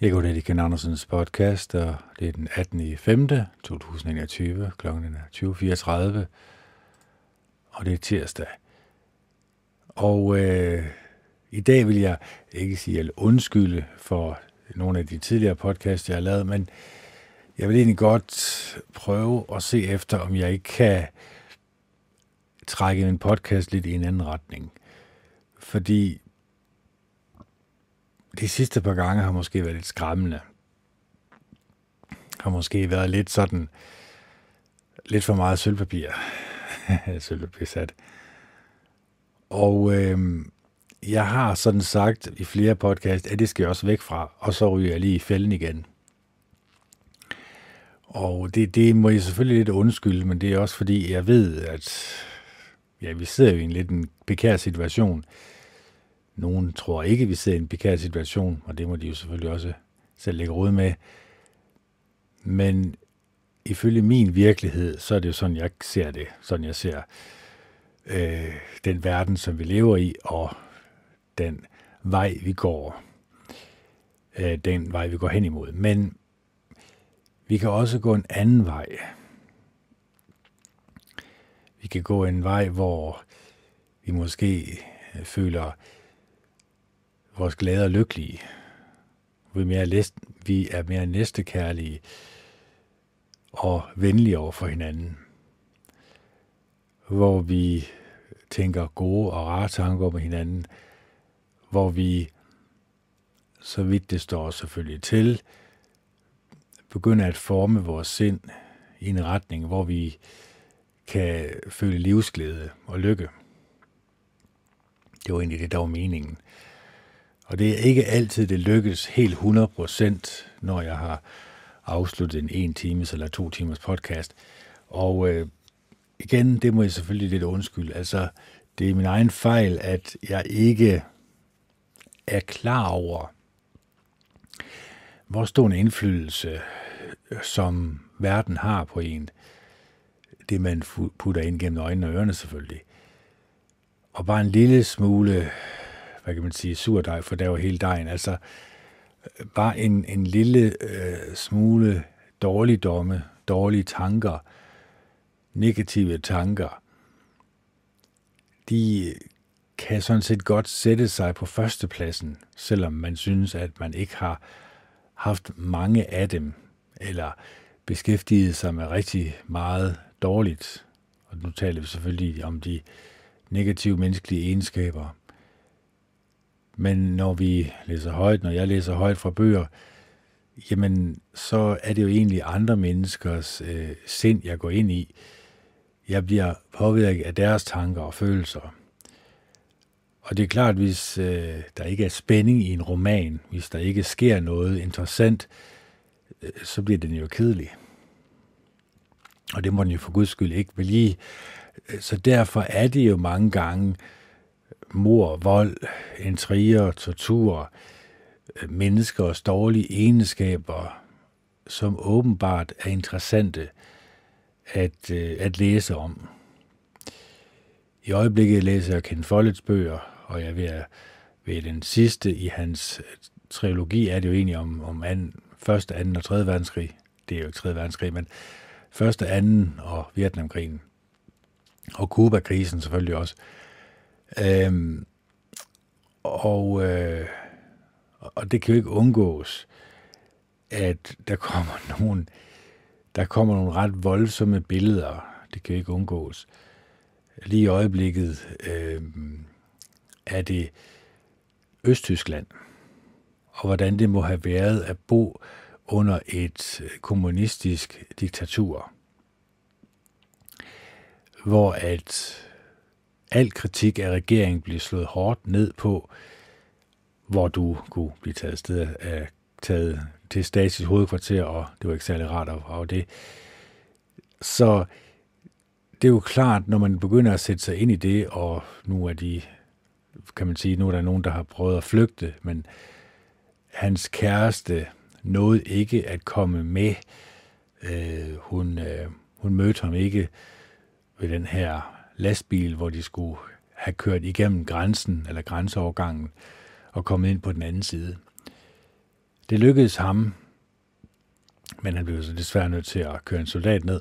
Jeg går det Ken Andersens podcast, og det er den 18. i 5. 2021, klokken er 20.34, og det er tirsdag. Og øh, i dag vil jeg ikke sige eller undskylde for nogle af de tidligere podcasts, jeg har lavet, men jeg vil egentlig godt prøve at se efter, om jeg ikke kan trække min podcast lidt i en anden retning. Fordi de sidste par gange har måske været lidt skræmmende. Har måske været lidt sådan, lidt for meget sølvpapir. sølvpapir sat. Og øh, jeg har sådan sagt i flere podcast, at det skal jeg også væk fra, og så ryger jeg lige i fælden igen. Og det, det må jeg selvfølgelig lidt undskylde, men det er også fordi, jeg ved, at ja, vi sidder jo i en lidt en bekær situation. Nogen tror ikke, vi sidder i en bekær situation, og det må de jo selvfølgelig også selv lægge råd med. Men ifølge min virkelighed, så er det jo sådan, jeg ser det. Sådan jeg ser øh, den verden, som vi lever i, og den vej, vi går. Øh, den vej, vi går hen imod. Men vi kan også gå en anden vej. Vi kan gå en vej, hvor vi måske føler vores glade og lykkelige. Vi er mere, vi er mere næstekærlige og venlige over for hinanden. Hvor vi tænker gode og rare tanker om hinanden. Hvor vi, så vidt det står selvfølgelig til, begynder at forme vores sind i en retning, hvor vi kan føle livsglæde og lykke. Det var egentlig det, der var meningen. Og det er ikke altid, det lykkes helt 100%, når jeg har afsluttet en en times eller to timers podcast. Og øh, igen, det må jeg selvfølgelig lidt undskylde. Altså, det er min egen fejl, at jeg ikke er klar over, hvor stor en indflydelse, øh, som verden har på en. Det, man putter ind gennem øjnene og ørerne selvfølgelig. Og bare en lille smule hvad kan man sige, surdej, for der var hele dejen. Altså, bare en, en lille øh, smule dårligdomme, dårlige tanker, negative tanker, de kan sådan set godt sætte sig på førstepladsen, selvom man synes, at man ikke har haft mange af dem, eller beskæftiget sig med rigtig meget dårligt. Og nu taler vi selvfølgelig om de negative menneskelige egenskaber, men når vi læser højt, når jeg læser højt fra bøger, jamen så er det jo egentlig andre menneskers øh, sind, jeg går ind i. Jeg bliver påvirket af deres tanker og følelser. Og det er klart, hvis øh, der ikke er spænding i en roman, hvis der ikke sker noget interessant, øh, så bliver den jo kedelig. Og det må den jo for guds skyld ikke blive. Øh, så derfor er det jo mange gange, mor, vold, intriger, tortur, øh, menneskers dårlige egenskaber, som åbenbart er interessante at, øh, at læse om. I øjeblikket læser jeg Ken Follets bøger, og jeg ved, ved den sidste i hans øh, trilogi er det jo egentlig om, om anden, første, anden og tredje verdenskrig. Det er jo ikke tredje verdenskrig, men første, anden og Vietnamkrigen. Og Kuba-krisen selvfølgelig også. Øhm, og, øh, og det kan jo ikke undgås, at der kommer nogle, der kommer nogle ret voldsomme billeder. Det kan jo ikke undgås. Lige i øjeblikket øh, er det Østtyskland, og hvordan det må have været at bo under et kommunistisk diktatur, hvor at al kritik af regeringen bliver slået hårdt ned på, hvor du kunne blive taget sted af, taget til Stasis hovedkvarter, og det var ikke særlig rart at det. Så det er jo klart, når man begynder at sætte sig ind i det, og nu er de, kan man sige, nu er der nogen, der har prøvet at flygte, men hans kæreste nåede ikke at komme med. Øh, hun, øh, hun mødte ham ikke ved den her lastbil, hvor de skulle have kørt igennem grænsen eller grænseovergangen og kommet ind på den anden side. Det lykkedes ham, men han blev så desværre nødt til at køre en soldat ned.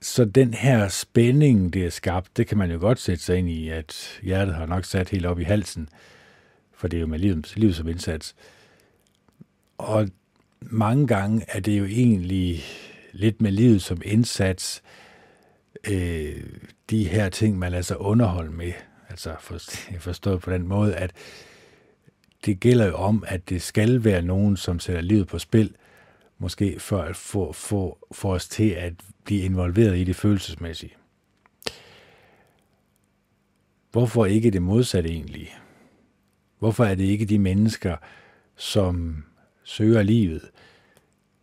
Så den her spænding, det er skabt, det kan man jo godt sætte sig ind i, at hjertet har nok sat helt op i halsen, for det er jo med livet, livet som indsats. Og mange gange er det jo egentlig lidt med livet som indsats, øh, de her ting, man lader sig underholde med. Altså forstået på den måde, at det gælder jo om, at det skal være nogen, som sætter livet på spil, måske for at få, få, få os til at blive involveret i det følelsesmæssige. Hvorfor ikke det modsatte egentlig? Hvorfor er det ikke de mennesker, som søger livet,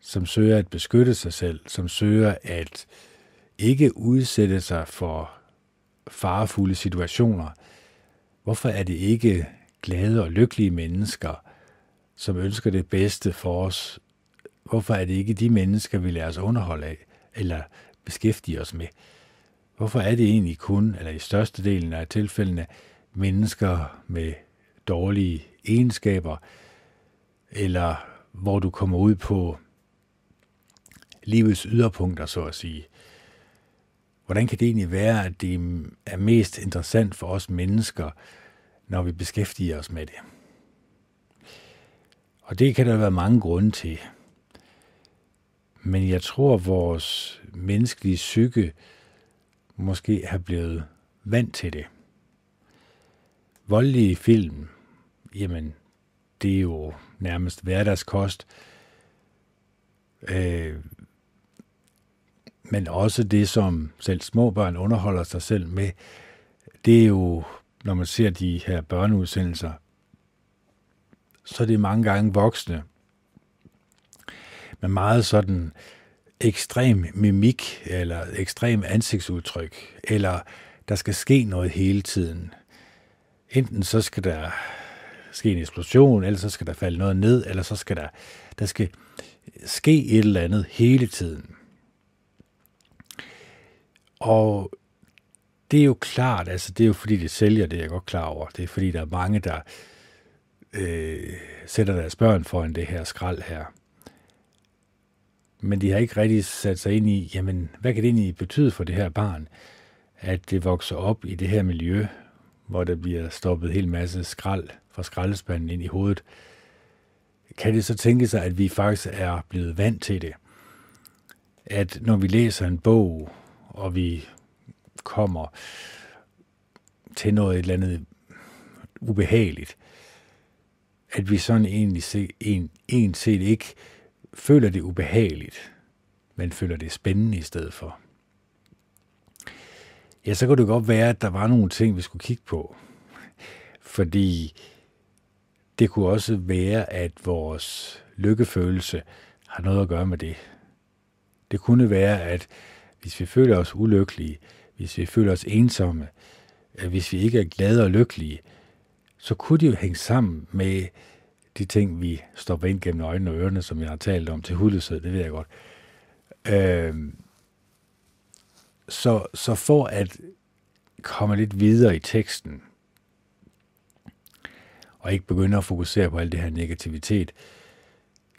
som søger at beskytte sig selv, som søger at ikke udsætte sig for farefulde situationer? Hvorfor er det ikke glade og lykkelige mennesker, som ønsker det bedste for os? Hvorfor er det ikke de mennesker, vi lader os underholde af, eller beskæftige os med? Hvorfor er det egentlig kun, eller i størstedelen af tilfældene, mennesker med dårlige egenskaber, eller hvor du kommer ud på livets yderpunkter, så at sige. Hvordan kan det egentlig være, at det er mest interessant for os mennesker, når vi beskæftiger os med det? Og det kan der være mange grunde til. Men jeg tror, at vores menneskelige psyke måske har blevet vant til det. Voldelige film, jamen, det er jo nærmest hverdagskost. Øh, men også det, som selv små børn underholder sig selv med, det er jo, når man ser de her børneudsendelser, så er det mange gange voksne, med meget sådan ekstrem mimik, eller ekstrem ansigtsudtryk, eller der skal ske noget hele tiden. Enten så skal der ske en eksplosion, eller så skal der falde noget ned, eller så skal der, der skal ske et eller andet hele tiden. Og det er jo klart, altså det er jo fordi, det sælger, det er jeg godt klar over. Det er fordi, der er mange, der øh, sætter deres børn foran det her skrald her. Men de har ikke rigtig sat sig ind i, jamen, hvad kan det egentlig betyde for det her barn, at det vokser op i det her miljø, hvor der bliver stoppet en hel masse skrald fra skraldespanden ind i hovedet, kan det så tænke sig, at vi faktisk er blevet vant til det. At når vi læser en bog, og vi kommer til noget et eller andet ubehageligt, at vi sådan egentlig se, en, en set ikke føler det ubehageligt, men føler det spændende i stedet for. Ja, så kunne det godt være, at der var nogle ting, vi skulle kigge på. Fordi det kunne også være, at vores lykkefølelse har noget at gøre med det. Det kunne være, at hvis vi føler os ulykkelige, hvis vi føler os ensomme, øh, hvis vi ikke er glade og lykkelige, så kunne det jo hænge sammen med de ting, vi stopper ind gennem øjnene og ørerne, som jeg har talt om til hudløshed, det ved jeg godt. Øh, så, så for at komme lidt videre i teksten, og ikke begynde at fokusere på al det her negativitet,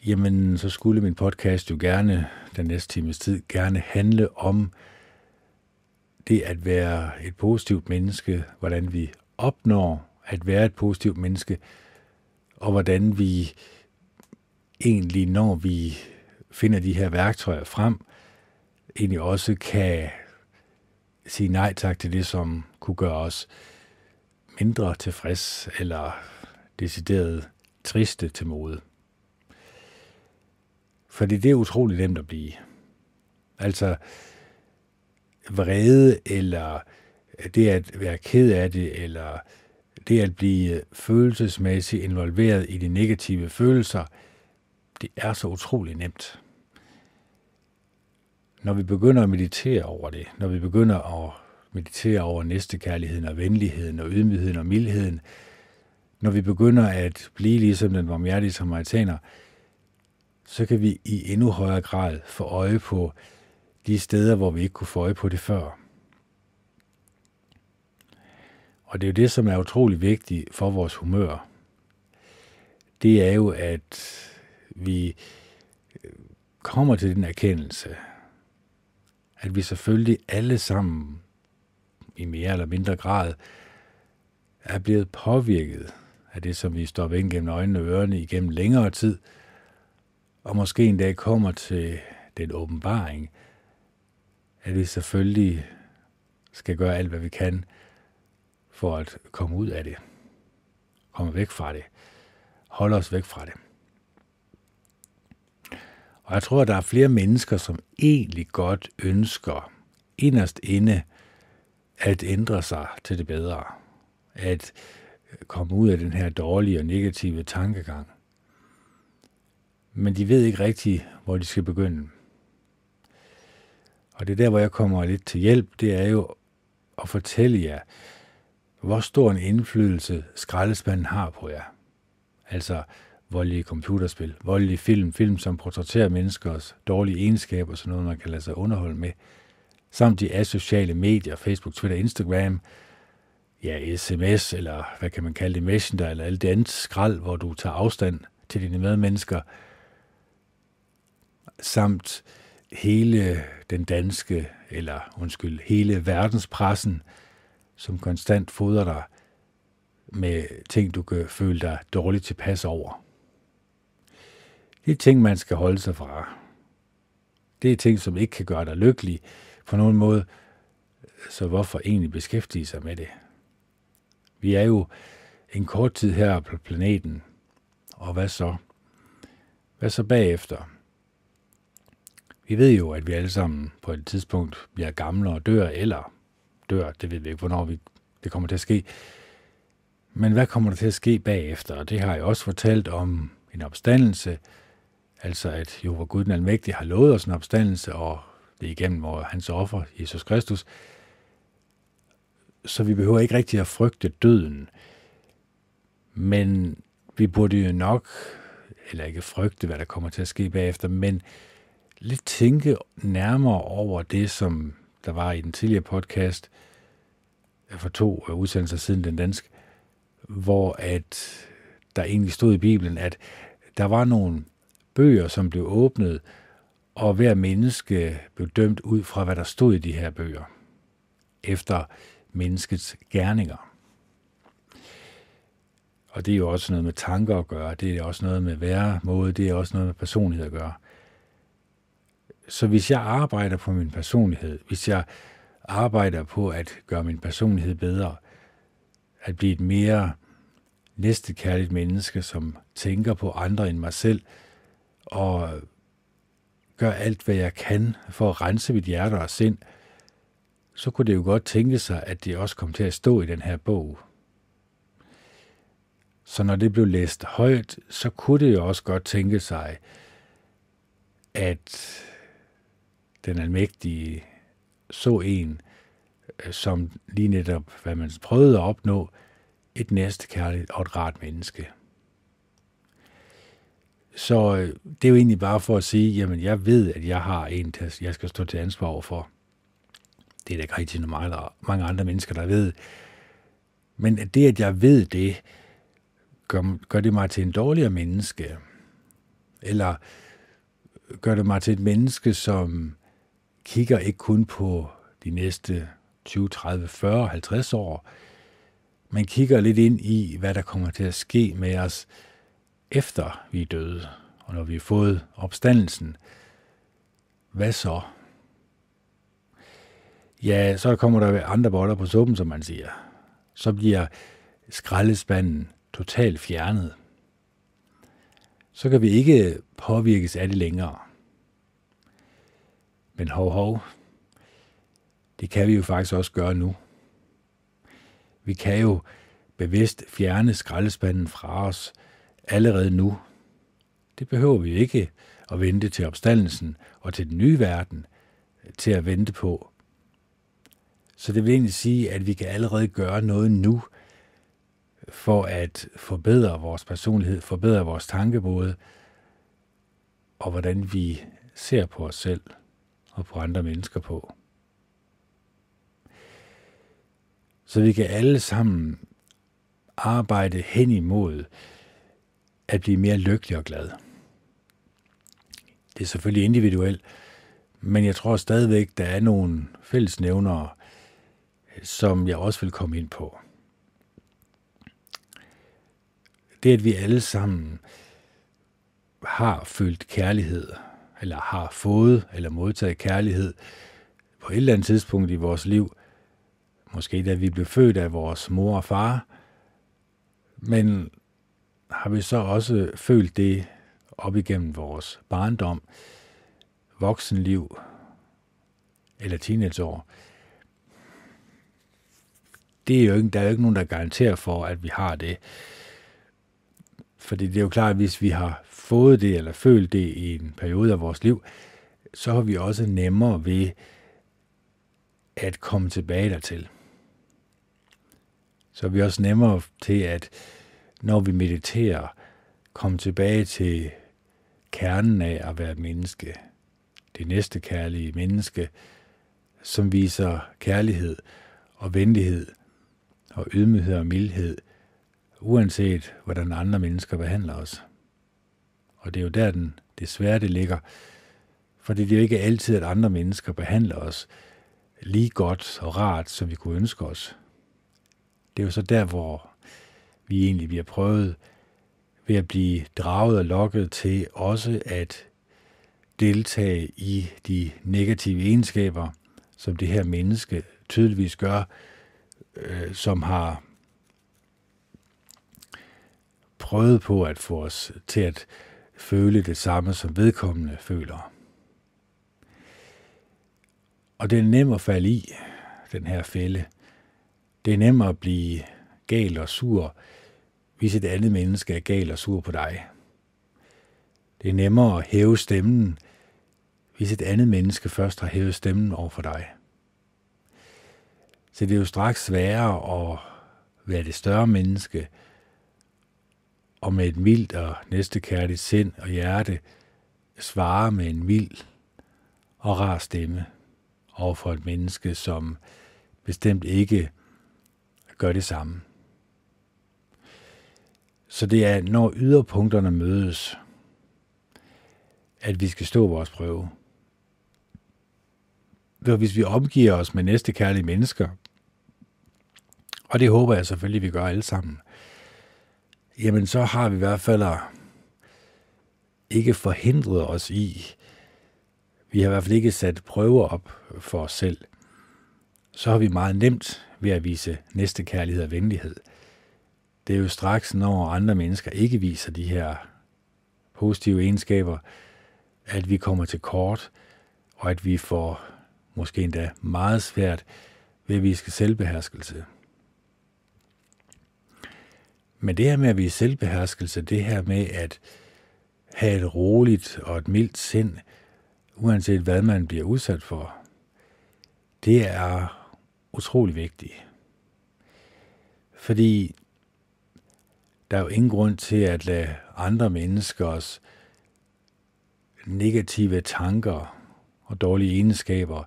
jamen så skulle min podcast jo gerne, den næste times tid, gerne handle om det at være et positivt menneske, hvordan vi opnår at være et positivt menneske, og hvordan vi egentlig, når vi finder de her værktøjer frem, egentlig også kan sige nej tak til det, som kunne gøre os mindre tilfreds eller decideret triste til mode. Fordi det er utroligt nemt at blive. Altså vrede, eller det at være ked af det, eller det at blive følelsesmæssigt involveret i de negative følelser, det er så utroligt nemt. Når vi begynder at meditere over det, når vi begynder at meditere over næstekærligheden og venligheden og ydmygheden og mildheden, når vi begynder at blive ligesom den varmhjertige samaritaner, så kan vi i endnu højere grad få øje på de steder, hvor vi ikke kunne få øje på det før. Og det er jo det, som er utrolig vigtigt for vores humør. det er jo, at vi øh, kommer til den erkendelse, at vi selvfølgelig alle sammen i mere eller mindre grad er blevet påvirket af det, som vi står ind gennem øjnene og ørerne igennem længere tid, og måske en dag kommer til den åbenbaring, at vi selvfølgelig skal gøre alt, hvad vi kan for at komme ud af det. Komme væk fra det. Holde os væk fra det. Og jeg tror, at der er flere mennesker, som egentlig godt ønsker inderst inde at ændre sig til det bedre. At komme ud af den her dårlige og negative tankegang. Men de ved ikke rigtigt, hvor de skal begynde. Og det er der, hvor jeg kommer lidt til hjælp, det er jo at fortælle jer, hvor stor en indflydelse skraldespanden har på jer. Altså voldelige computerspil, voldelige film, film som portrætterer menneskers dårlige egenskaber, sådan noget, man kan lade sig underholde med, samt de asociale medier, Facebook, Twitter, Instagram, ja, sms, eller hvad kan man kalde det, messenger, eller alt det andet skrald, hvor du tager afstand til dine medmennesker, samt hele den danske, eller undskyld, hele verdenspressen, som konstant fodrer dig med ting, du kan føle dig dårligt tilpas over. Det er ting, man skal holde sig fra. Det er ting, som ikke kan gøre dig lykkelig på nogen måde, så hvorfor egentlig beskæftige sig med det? Vi er jo en kort tid her på planeten, og hvad så? Hvad så bagefter? Vi ved jo, at vi alle sammen på et tidspunkt bliver gamle og dør, eller dør, det ved vi ikke, hvornår vi, det kommer til at ske. Men hvad kommer der til at ske bagefter? Og det har jeg også fortalt om en opstandelse, altså at jo, hvor Gud den Almægtige har lovet os en opstandelse, og det er igennem hvor hans offer, Jesus Kristus. Så vi behøver ikke rigtig at frygte døden. Men vi burde jo nok, eller ikke frygte, hvad der kommer til at ske bagefter, men lidt tænke nærmere over det, som der var i den tidligere podcast øh, for to øh, udsendelser siden den danske, hvor at der egentlig stod i Bibelen, at der var nogle bøger, som blev åbnet, og hver menneske blev dømt ud fra, hvad der stod i de her bøger, efter menneskets gerninger. Og det er jo også noget med tanker at gøre, det er også noget med væremåde, det er også noget med personlighed at gøre. Så hvis jeg arbejder på min personlighed, hvis jeg arbejder på at gøre min personlighed bedre, at blive et mere næstekærligt menneske, som tænker på andre end mig selv, og gør alt, hvad jeg kan for at rense mit hjerte og sind, så kunne det jo godt tænke sig, at det også kom til at stå i den her bog. Så når det blev læst højt, så kunne det jo også godt tænke sig, at den almægtige så en, øh, som lige netop, hvad man prøvede at opnå, et næstekærligt og et rart menneske. Så øh, det er jo egentlig bare for at sige, jamen jeg ved, at jeg har en, jeg skal stå til ansvar for. Det er der ikke rigtig mange, mange andre mennesker, der ved. Men det, at jeg ved det, gør, gør det mig til en dårligere menneske. Eller øh, gør det mig til et menneske, som kigger ikke kun på de næste 20, 30, 40, 50 år, men kigger lidt ind i, hvad der kommer til at ske med os, efter vi er døde, og når vi har fået opstandelsen. Hvad så? Ja, så kommer der andre boller på suppen, som man siger. Så bliver skraldespanden totalt fjernet. Så kan vi ikke påvirkes af det længere. Men hov, hov, det kan vi jo faktisk også gøre nu. Vi kan jo bevidst fjerne skraldespanden fra os allerede nu. Det behøver vi ikke at vente til opstandelsen og til den nye verden til at vente på. Så det vil egentlig sige, at vi kan allerede gøre noget nu for at forbedre vores personlighed, forbedre vores tankemåde og hvordan vi ser på os selv og på andre mennesker på. Så vi kan alle sammen arbejde hen imod at blive mere lykkelig og glad. Det er selvfølgelig individuelt, men jeg tror stadigvæk, der er nogle fællesnævnere, som jeg også vil komme ind på. Det, at vi alle sammen har følt kærlighed, eller har fået eller modtaget kærlighed på et eller andet tidspunkt i vores liv, måske da vi blev født af vores mor og far, men har vi så også følt det op igennem vores barndom, voksenliv eller teenageår. Det er jo ikke, der er jo ikke nogen, der garanterer for, at vi har det. Fordi det er jo klart, at hvis vi har fået det eller følt det i en periode af vores liv, så har vi også nemmere ved at komme tilbage dertil. Så er vi også nemmere til at, når vi mediterer, komme tilbage til kernen af at være et menneske. Det næste kærlige menneske, som viser kærlighed og venlighed og ydmyghed og mildhed, uanset hvordan andre mennesker behandler os. Og det er jo der, den, det svære det ligger. For det er jo ikke altid, at andre mennesker behandler os lige godt og rart, som vi kunne ønske os. Det er jo så der, hvor vi egentlig bliver prøvet ved at blive draget og lokket til også at deltage i de negative egenskaber, som det her menneske tydeligvis gør, øh, som har prøvet på at få os til at føle det samme, som vedkommende føler. Og det er nemt at falde i, den her fælde. Det er nemmere at blive gal og sur, hvis et andet menneske er gal og sur på dig. Det er nemmere at hæve stemmen, hvis et andet menneske først har hævet stemmen over for dig. Så det er jo straks sværere at være det større menneske, og med et mildt og næstekærligt sind og hjerte svare med en mild og rar stemme over for et menneske, som bestemt ikke gør det samme. Så det er, når yderpunkterne mødes, at vi skal stå vores prøve. Hvis vi omgiver os med næste kærlige mennesker, og det håber jeg selvfølgelig, vi gør alle sammen, jamen så har vi i hvert fald øh, ikke forhindret os i, vi har i hvert fald ikke sat prøver op for os selv, så har vi meget nemt ved at vise næste kærlighed og venlighed. Det er jo straks, når andre mennesker ikke viser de her positive egenskaber, at vi kommer til kort, og at vi får måske endda meget svært ved at vise selvbeherskelse. Men det her med at vise selvbeherskelse, det her med at have et roligt og et mildt sind, uanset hvad man bliver udsat for, det er utrolig vigtigt. Fordi der er jo ingen grund til at lade andre menneskers negative tanker og dårlige egenskaber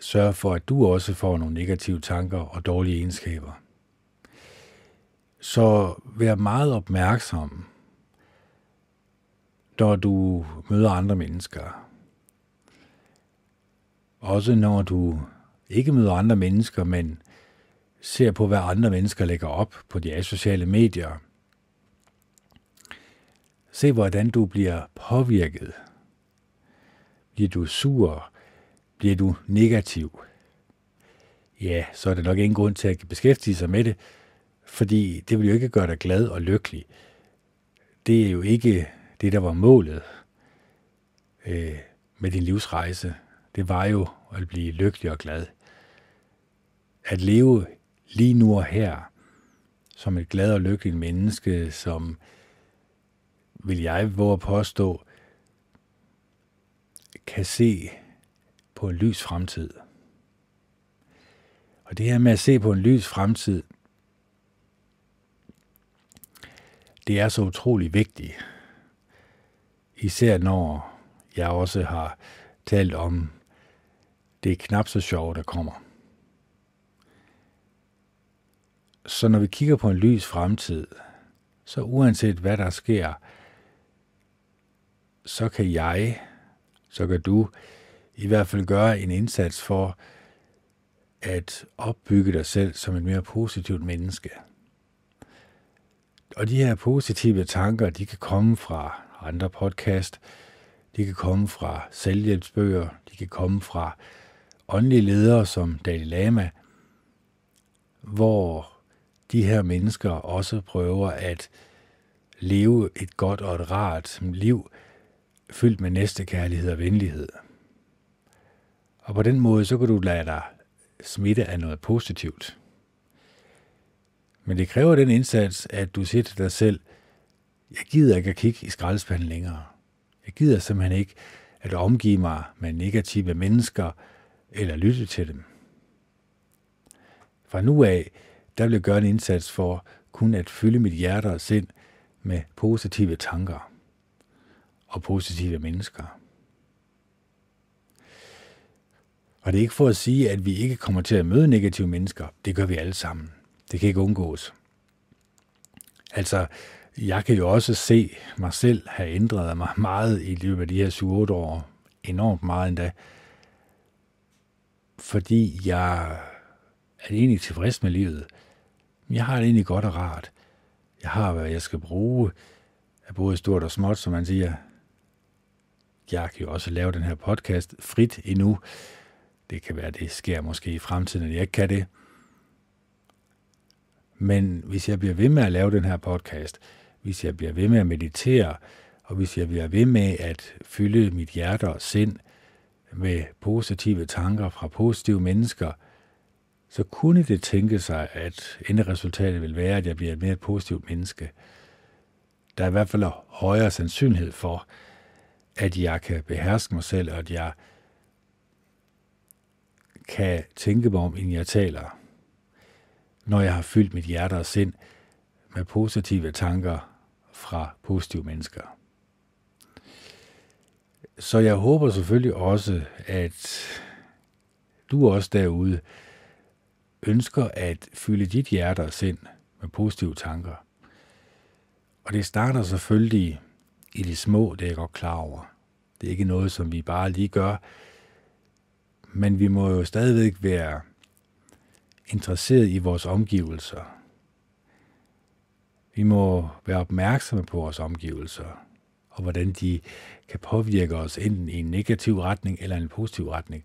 sørge for, at du også får nogle negative tanker og dårlige egenskaber. Så vær meget opmærksom, når du møder andre mennesker. Også når du ikke møder andre mennesker, men ser på, hvad andre mennesker lægger op på de sociale medier. Se, hvordan du bliver påvirket. Bliver du sur? Bliver du negativ? Ja, så er det nok ingen grund til at beskæftige sig med det, fordi det vil jo ikke gøre dig glad og lykkelig. Det er jo ikke det, der var målet øh, med din livsrejse. Det var jo at blive lykkelig og glad. At leve lige nu og her som et glad og lykkeligt menneske, som vil jeg våge at påstå, kan se på en lys fremtid. Og det her med at se på en lys fremtid, det er så utrolig vigtigt. Især når jeg også har talt om det er knap så sjovt, der kommer. Så når vi kigger på en lys fremtid, så uanset hvad der sker, så kan jeg, så kan du i hvert fald gøre en indsats for at opbygge dig selv som et mere positivt menneske. Og de her positive tanker, de kan komme fra andre podcast, de kan komme fra selvhjælpsbøger, de kan komme fra åndelige ledere som Dalai Lama, hvor de her mennesker også prøver at leve et godt og et rart liv, fyldt med næstekærlighed og venlighed. Og på den måde, så kan du lade dig smitte af noget positivt. Men det kræver den indsats, at du siger til dig selv, jeg gider ikke at kigge i skraldespanden længere. Jeg gider simpelthen ikke at omgive mig med negative mennesker eller lytte til dem. Fra nu af, der vil jeg gøre en indsats for kun at fylde mit hjerte og sind med positive tanker og positive mennesker. Og det er ikke for at sige, at vi ikke kommer til at møde negative mennesker. Det gør vi alle sammen. Det kan ikke undgås. Altså, jeg kan jo også se mig selv have ændret mig meget i løbet af de her 7-8 år. Enormt meget endda. Fordi jeg er egentlig tilfreds med livet. Jeg har det egentlig godt og rart. Jeg har, hvad jeg skal bruge af både stort og småt, som man siger. Jeg kan jo også lave den her podcast frit endnu. Det kan være, det sker måske i fremtiden, at jeg ikke kan det. Men hvis jeg bliver ved med at lave den her podcast, hvis jeg bliver ved med at meditere, og hvis jeg bliver ved med at fylde mit hjerte og sind med positive tanker fra positive mennesker, så kunne det tænke sig, at enderesultatet vil være, at jeg bliver et mere positivt menneske. Der er i hvert fald højere sandsynlighed for, at jeg kan beherske mig selv, og at jeg kan tænke mig om, inden jeg taler, når jeg har fyldt mit hjerte og sind med positive tanker fra positive mennesker. Så jeg håber selvfølgelig også, at du også derude ønsker at fylde dit hjerte og sind med positive tanker. Og det starter selvfølgelig i de små, det er jeg godt klar over. Det er ikke noget, som vi bare lige gør, men vi må jo stadigvæk være interesseret i vores omgivelser. Vi må være opmærksomme på vores omgivelser, og hvordan de kan påvirke os enten i en negativ retning eller en positiv retning.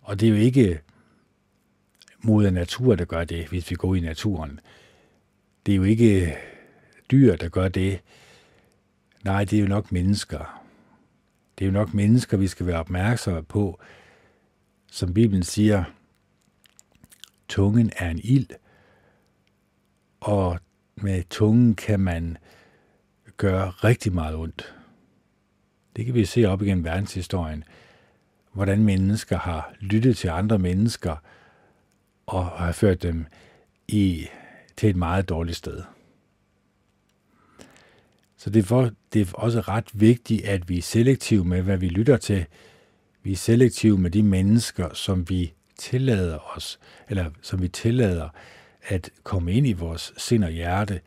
Og det er jo ikke mod natur, der gør det, hvis vi går i naturen. Det er jo ikke dyr, der gør det. Nej, det er jo nok mennesker. Det er jo nok mennesker, vi skal være opmærksomme på, som Bibelen siger, tungen er en ild, og med tungen kan man gøre rigtig meget ondt. Det kan vi se op igennem verdenshistorien, hvordan mennesker har lyttet til andre mennesker og har ført dem i, til et meget dårligt sted. Så det er, for, det er også ret vigtigt, at vi er selektive med, hvad vi lytter til, vi er selektive med de mennesker, som vi tillader os, eller som vi tillader at komme ind i vores sind og hjerte,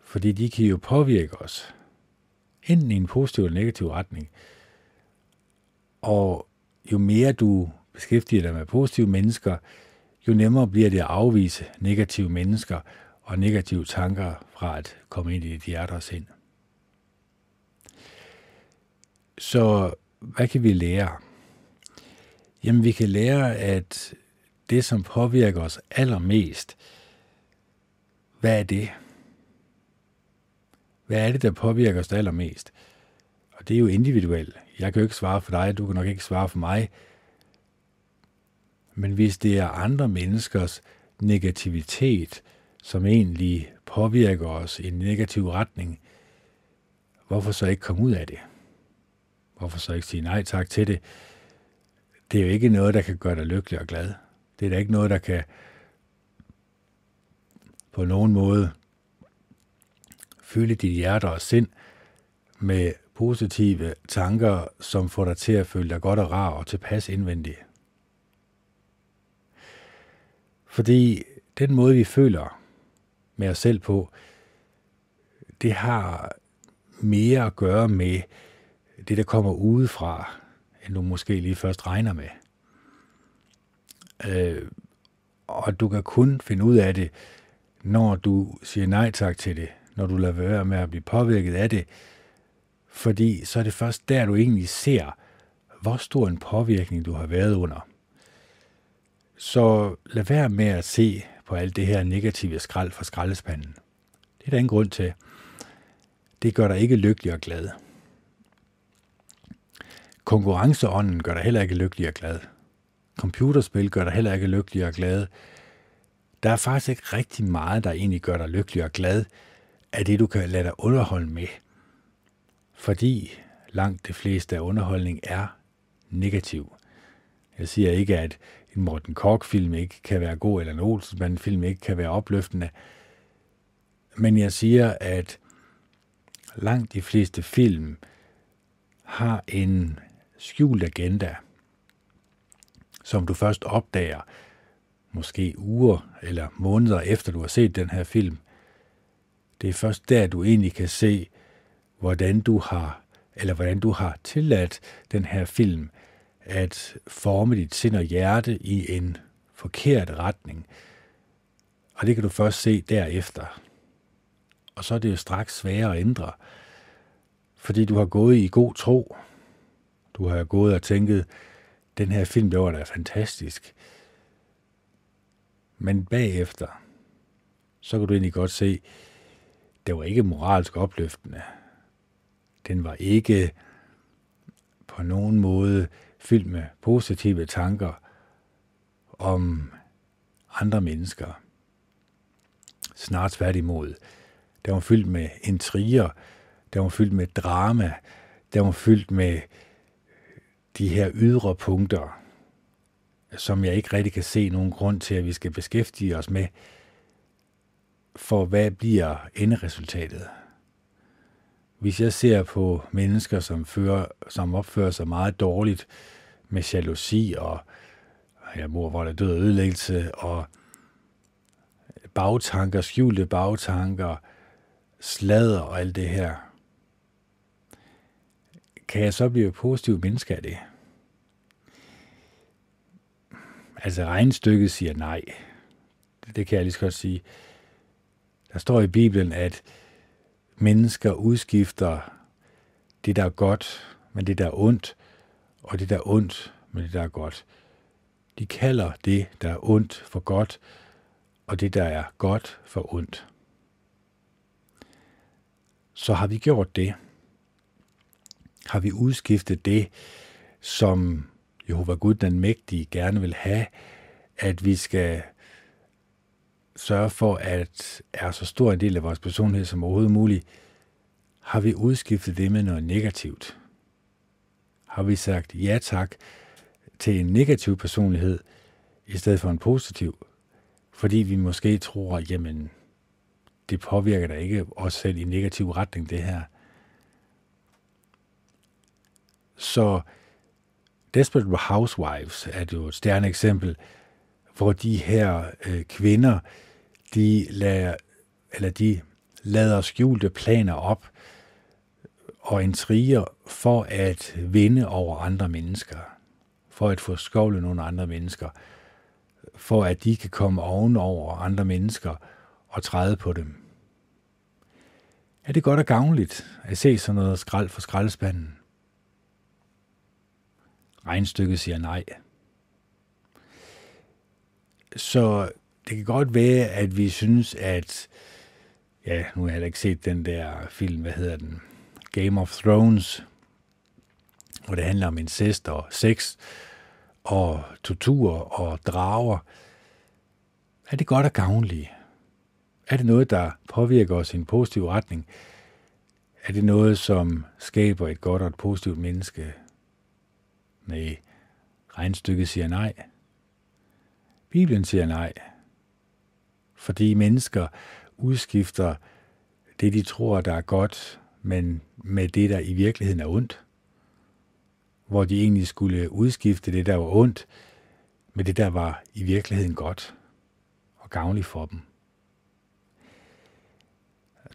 fordi de kan jo påvirke os, enten i en positiv eller negativ retning. Og jo mere du beskæftiger dig med positive mennesker, jo nemmere bliver det at afvise negative mennesker og negative tanker fra at komme ind i dit hjerte og sind. Så hvad kan vi lære? Jamen, vi kan lære, at det, som påvirker os allermest, hvad er det? Hvad er det, der påvirker os allermest? Og det er jo individuelt. Jeg kan jo ikke svare for dig, du kan nok ikke svare for mig. Men hvis det er andre menneskers negativitet, som egentlig påvirker os i en negativ retning, hvorfor så ikke komme ud af det? Hvorfor så ikke sige nej tak til det? Det er jo ikke noget, der kan gøre dig lykkelig og glad. Det er da ikke noget, der kan på nogen måde fylde dit hjerte og sind med positive tanker, som får dig til at føle dig godt og rar og tilpas indvendigt. Fordi den måde, vi føler med os selv på, det har mere at gøre med det, der kommer udefra, end du måske lige først regner med. Øh, og du kan kun finde ud af det, når du siger nej tak til det, når du lader være med at blive påvirket af det, fordi så er det først der, du egentlig ser, hvor stor en påvirkning du har været under. Så lad være med at se på alt det her negative skrald fra skraldespanden. Det er der ingen grund til. Det gør dig ikke lykkelig og glad. Konkurrenceånden gør dig heller ikke lykkelig og glad. Computerspil gør dig heller ikke lykkelig og glad. Der er faktisk ikke rigtig meget, der egentlig gør dig lykkelig og glad af det, du kan lade dig underholde med. Fordi langt det fleste af underholdning er negativ. Jeg siger ikke, at en Morten Kork-film ikke kan være god, eller en Olsenbanden-film ikke kan være opløftende. Men jeg siger, at langt de fleste film har en skjult agenda, som du først opdager, måske uger eller måneder efter du har set den her film. Det er først der, du egentlig kan se, hvordan du har, eller hvordan du har tilladt den her film at forme dit sind og hjerte i en forkert retning. Og det kan du først se derefter. Og så er det jo straks sværere at ændre, fordi du har gået i god tro. Du har gået og tænket, den her film, der var da fantastisk. Men bagefter, så kan du egentlig godt se, det var ikke moralsk opløftende. Den var ikke på nogen måde fyldt med positive tanker om andre mennesker. Snart tværtimod. Den var fyldt med intriger, den var fyldt med drama, den var fyldt med de her ydre punkter, som jeg ikke rigtig kan se nogen grund til, at vi skal beskæftige os med, for hvad bliver enderesultatet? Hvis jeg ser på mennesker, som, fører, som opfører sig meget dårligt med jalousi og ja, mor, hvor der død og ødelæggelse og bagtanker, skjulte bagtanker, sladder og alt det her, kan jeg så blive positiv menneske af det? Altså regnstykket siger nej. Det kan jeg lige så godt sige. Der står i Bibelen, at mennesker udskifter det, der er godt, med det, der er ondt, og det, der er ondt, med det, der er godt. De kalder det, der er ondt, for godt, og det, der er godt, for ondt. Så har vi gjort det. Har vi udskiftet det, som Jehova Gud den Mægtige gerne vil have, at vi skal sørge for, at er så stor en del af vores personlighed som overhovedet muligt, har vi udskiftet det med noget negativt. Har vi sagt ja tak til en negativ personlighed, i stedet for en positiv, fordi vi måske tror, jamen, det påvirker da ikke os selv i negativ retning, det her. Så Desperate Housewives er jo et stærkt eksempel, hvor de her øh, kvinder, de lader, eller de lader skjulte planer op og intriger for at vinde over andre mennesker, for at få skovle nogle andre mennesker, for at de kan komme ovenover andre mennesker og træde på dem. Er det godt og gavnligt at se sådan noget skrald for skraldespanden? Regnstykket siger nej. Så det kan godt være, at vi synes, at ja, nu har jeg heller ikke set den der film, hvad hedder den? Game of Thrones, hvor det handler om incest og sex og tortur og drager. Er det godt og gavnligt? Er det noget, der påvirker os i en positiv retning? Er det noget, som skaber et godt og et positivt menneske? Nej, regnstykket siger nej. Bibelen siger nej. Fordi mennesker udskifter det, de tror, der er godt, men med det, der i virkeligheden er ondt. Hvor de egentlig skulle udskifte det, der var ondt, med det, der var i virkeligheden godt og gavnligt for dem.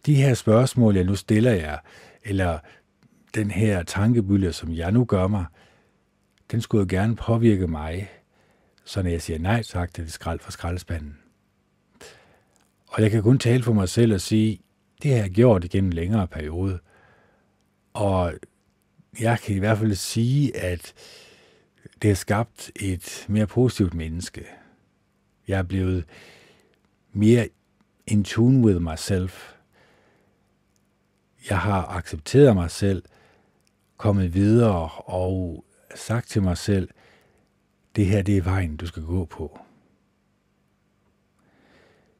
de her spørgsmål, jeg nu stiller jer, eller den her tankebylde, som jeg nu gør mig, den skulle jo gerne påvirke mig, så når jeg siger nej tak til det skrald fra skraldespanden. Og jeg kan kun tale for mig selv og sige, det har jeg gjort igennem en længere periode. Og jeg kan i hvert fald sige, at det har skabt et mere positivt menneske. Jeg er blevet mere in tune with myself. Jeg har accepteret mig selv, kommet videre og sagt til mig selv, det her det er vejen, du skal gå på.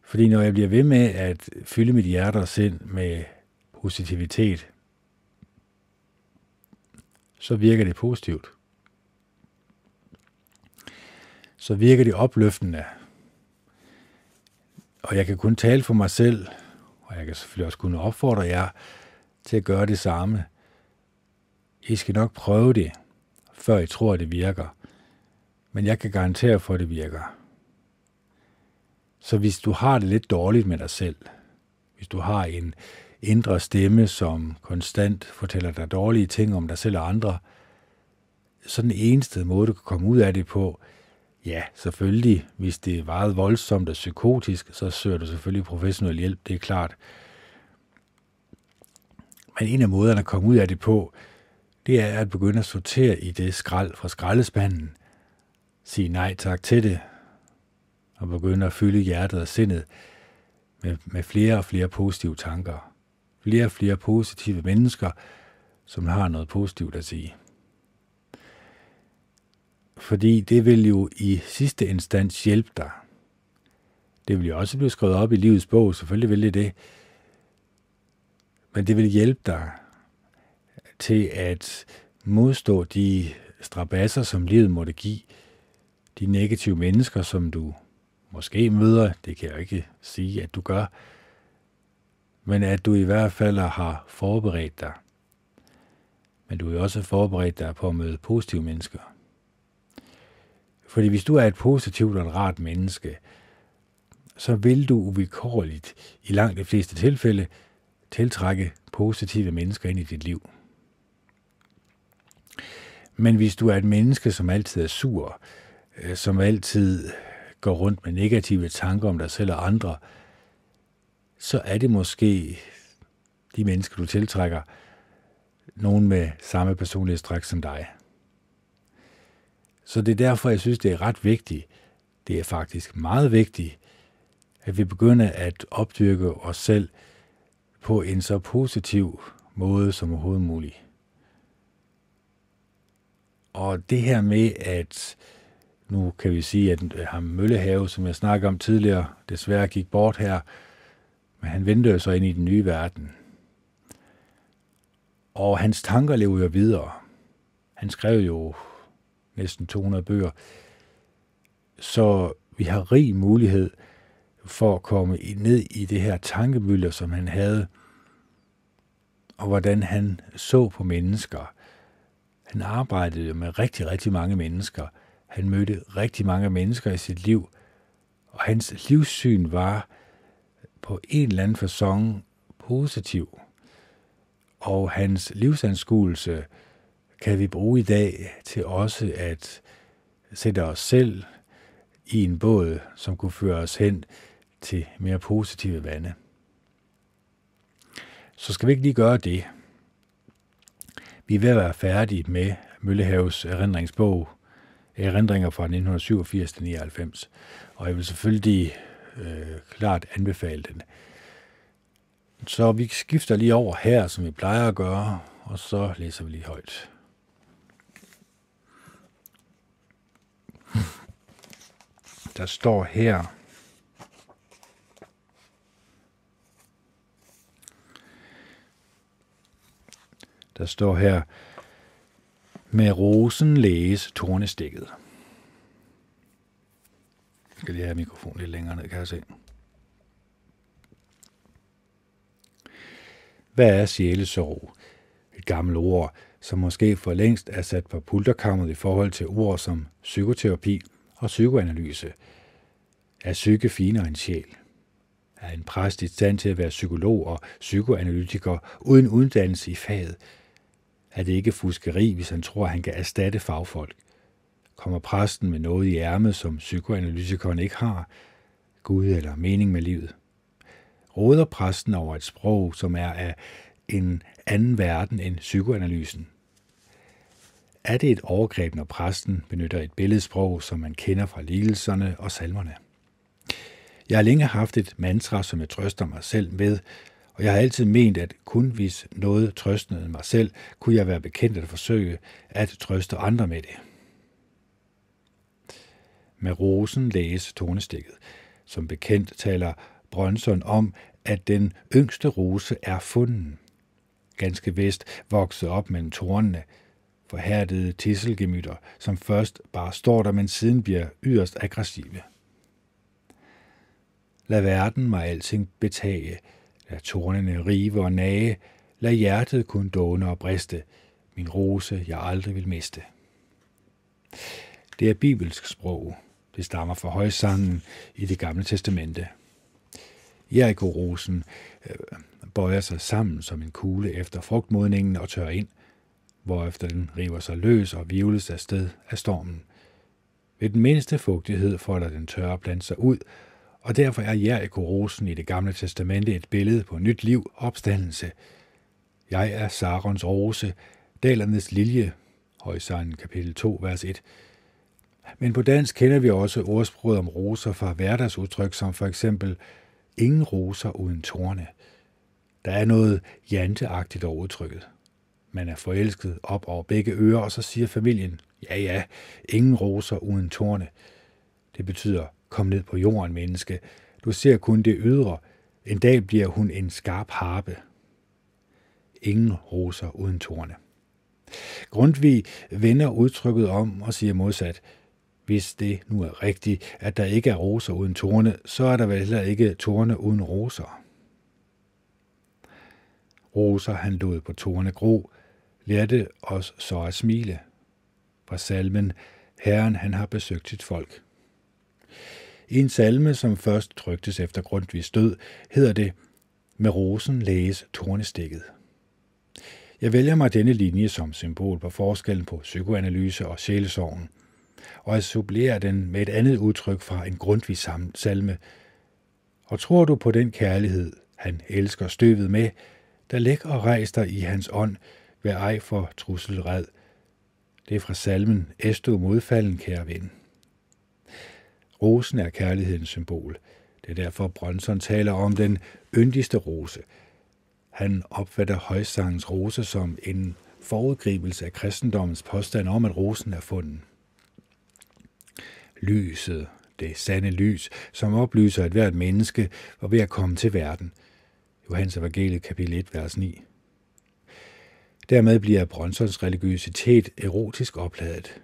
Fordi når jeg bliver ved med at fylde mit hjerte og sind med positivitet, så virker det positivt. Så virker det opløftende. Og jeg kan kun tale for mig selv, og jeg kan selvfølgelig også kunne opfordre jer til at gøre det samme. I skal nok prøve det, før I tror, at det virker. Men jeg kan garantere for, at det virker. Så hvis du har det lidt dårligt med dig selv, hvis du har en indre stemme, som konstant fortæller dig dårlige ting om dig selv og andre, så den eneste måde, du kan komme ud af det på, ja, selvfølgelig, hvis det er meget voldsomt og psykotisk, så søger du selvfølgelig professionel hjælp, det er klart. Men en af måderne at komme ud af det på, det er at begynde at sortere i det skrald fra skraldespanden. Sige nej tak til det, og begynde at fylde hjertet og sindet med, med flere og flere positive tanker. Flere og flere positive mennesker, som har noget positivt at sige. Fordi det vil jo i sidste instans hjælpe dig. Det vil jo også blive skrevet op i livets bog, selvfølgelig vil det det. Men det vil hjælpe dig til at modstå de strabasser, som livet måtte give, de negative mennesker, som du måske møder, det kan jeg ikke sige, at du gør, men at du i hvert fald har forberedt dig. Men du er også forberedt dig på at møde positive mennesker. Fordi hvis du er et positivt og et rart menneske, så vil du uvilkårligt i langt de fleste tilfælde tiltrække positive mennesker ind i dit liv. Men hvis du er et menneske, som altid er sur, øh, som altid går rundt med negative tanker om dig selv og andre, så er det måske de mennesker, du tiltrækker, nogen med samme personlighedstræk som dig. Så det er derfor, jeg synes, det er ret vigtigt, det er faktisk meget vigtigt, at vi begynder at opdyrke os selv på en så positiv måde som overhovedet muligt. Og det her med, at nu kan vi sige, at ham Møllehave, som jeg snakkede om tidligere, desværre gik bort her, men han vendte jo så ind i den nye verden. Og hans tanker lever jo videre. Han skrev jo næsten 200 bøger. Så vi har rig mulighed for at komme ned i det her tankemøller, som han havde, og hvordan han så på mennesker. Han arbejdede med rigtig, rigtig mange mennesker – han mødte rigtig mange mennesker i sit liv, og hans livssyn var på en eller anden fasong positiv. Og hans livsanskuelse kan vi bruge i dag til også at sætte os selv i en båd, som kunne føre os hen til mere positive vande. Så skal vi ikke lige gøre det. Vi er ved at være færdige med Møllehaves erindringsbog, eh, erindringer fra 1987 til 99. Og jeg vil selvfølgelig øh, klart anbefale den. Så vi skifter lige over her, som vi plejer at gøre, og så læser vi lige højt. Der står her, der står her, med rosen læges tornestikket. Jeg skal lige have mikrofonen lidt længere ned, kan jeg se. Hvad er sjælesorg? Et gammelt ord, som måske for længst er sat på pulterkammeret i forhold til ord som psykoterapi og psykoanalyse. Er psyke finere end sjæl? Er en præst i stand til at være psykolog og psykoanalytiker uden uddannelse i faget? Er det ikke fuskeri, hvis han tror, at han kan erstatte fagfolk? Kommer præsten med noget i ærmet, som psykoanalytikeren ikke har? Gud eller mening med livet? Råder præsten over et sprog, som er af en anden verden end psykoanalysen? Er det et overgreb, når præsten benytter et billedsprog, som man kender fra lidelserne og salmerne? Jeg har længe haft et mantra, som jeg trøster mig selv med, og jeg har altid ment, at kun hvis noget trøstede mig selv, kunne jeg være bekendt at forsøge at trøste andre med det. Med rosen læges tonestikket. Som bekendt taler Brønson om, at den yngste rose er funden. Ganske vist vokset op mellem tornene, forhærdede tisselgemytter, som først bare står der, men siden bliver yderst aggressive. Lad verden mig alting betage, lad tornene rive og nage, lad hjertet kun dåne og briste, min rose jeg aldrig vil miste. Det er bibelsk sprog. Det stammer fra højsangen i det gamle testamente. Jericho-rosen øh, bøjer sig sammen som en kugle efter frugtmodningen og tør ind, hvorefter den river sig løs og vivles afsted af stormen. Ved den mindste fugtighed folder den tørre plante sig ud, og derfor er Jericho-rosen i det gamle testamente et billede på nyt liv og opstandelse. Jeg er Sarons rose, dalernes lilje, Højsangen kapitel 2, vers 1. Men på dansk kender vi også ordsproget om roser fra hverdagsudtryk, som for eksempel ingen roser uden torne. Der er noget janteagtigt over udtrykket. Man er forelsket op over begge ører, og så siger familien, ja ja, ingen roser uden torne. Det betyder, kom ned på jorden, menneske. Du ser kun det ydre. En dag bliver hun en skarp harpe. Ingen roser uden torne. Grundtvig vender udtrykket om og siger modsat, hvis det nu er rigtigt, at der ikke er roser uden torne, så er der vel heller ikke torne uden roser. Roser han lod på torne gro, lærte os så at smile. Fra salmen, Herren han har besøgt sit folk. I en salme, som først tryktes efter Grundtvigs død, hedder det, med rosen læges tornestikket. Jeg vælger mig denne linje som symbol på forskellen på psykoanalyse og sjælesorgen, og jeg supplerer den med et andet udtryk fra en grundvis salme. Og tror du på den kærlighed, han elsker støvet med, der læg og rejs dig i hans ånd, vær ej for trusselred. Det er fra salmen, Esto modfalden, kære ven. Rosen er kærlighedens symbol. Det er derfor, Brønson taler om den yndigste rose. Han opfatter højsangens rose som en forudgribelse af kristendommens påstand om, at rosen er fundet. Lyset, det sande lys, som oplyser et hvert menneske, var ved at komme til verden. Johannes evangeliet kapitel 1, vers 9. Dermed bliver Brønsons religiøsitet erotisk opladet.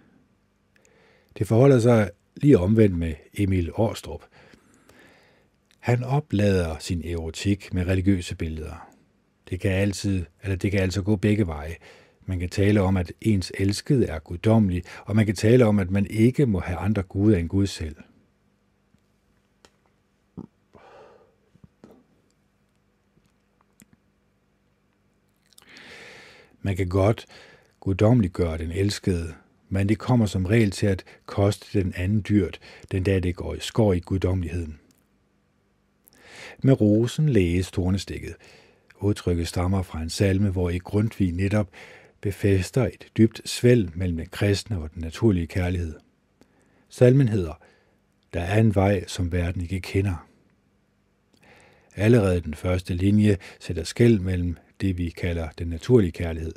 Det forholder sig lige omvendt med Emil Årstrup. Han oplader sin erotik med religiøse billeder. Det kan, altid, eller det kan altså gå begge veje. Man kan tale om, at ens elskede er guddommelig, og man kan tale om, at man ikke må have andre guder end Gud selv. Man kan godt guddommeliggøre den elskede, men det kommer som regel til at koste den anden dyrt, den dag det går i skår i guddommeligheden. Med rosen læges tornestikket. Udtrykket stammer fra en salme, hvor i Grundtvig netop befæster et dybt svæl mellem den kristne og den naturlige kærlighed. Salmen hedder, Der er en vej, som verden ikke kender. Allerede den første linje sætter skæld mellem det, vi kalder den naturlige kærlighed.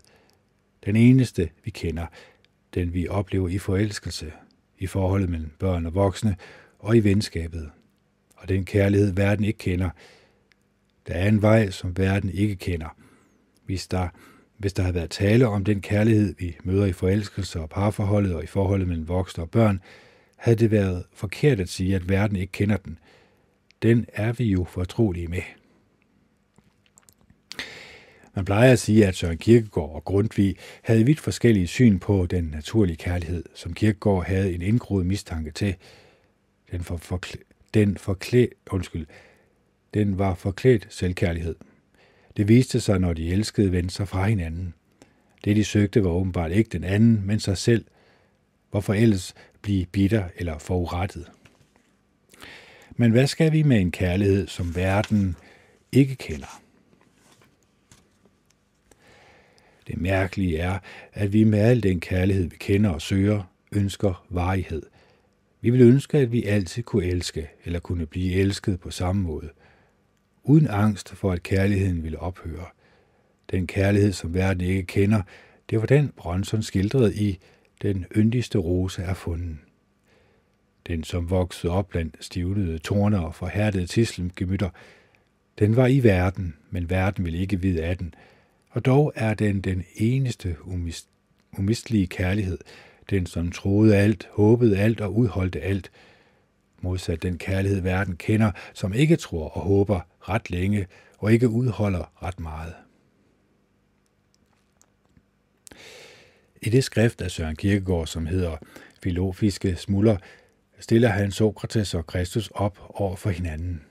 Den eneste, vi kender, den vi oplever i forelskelse, i forholdet mellem børn og voksne og i venskabet. Og den kærlighed, verden ikke kender. Der er en vej, som verden ikke kender. Hvis der, hvis der har været tale om den kærlighed, vi møder i forelskelse og parforholdet og i forholdet mellem voksne og børn, havde det været forkert at sige, at verden ikke kender den. Den er vi jo fortrolige med. Man plejer at sige, at Søren Kierkegaard og Grundtvig havde vidt forskellige syn på den naturlige kærlighed, som Kierkegaard havde en indgroet mistanke til. Den, for, for, den, forklæ, undskyld, den var forklædt selvkærlighed. Det viste sig, når de elskede vendte sig fra hinanden. Det, de søgte, var åbenbart ikke den anden, men sig selv. Hvorfor ellers blive bitter eller forurettet? Men hvad skal vi med en kærlighed, som verden ikke kender? Det mærkelige er, at vi med al den kærlighed, vi kender og søger, ønsker varighed. Vi vil ønske, at vi altid kunne elske eller kunne blive elsket på samme måde, uden angst for, at kærligheden ville ophøre. Den kærlighed, som verden ikke kender, det var den, Bronson skildrede i Den yndigste rose er fundet. Den, som voksede op blandt stivlede torne og forhærdede tislemgemytter, den var i verden, men verden ville ikke vide af den, og dog er den den eneste umist, umistelige kærlighed, den som troede alt, håbede alt og udholdte alt, modsat den kærlighed verden kender, som ikke tror og håber ret længe og ikke udholder ret meget. I det skrift af Søren Kierkegaard, som hedder Filofiske smuller, stiller han Sokrates og Kristus op over for hinanden.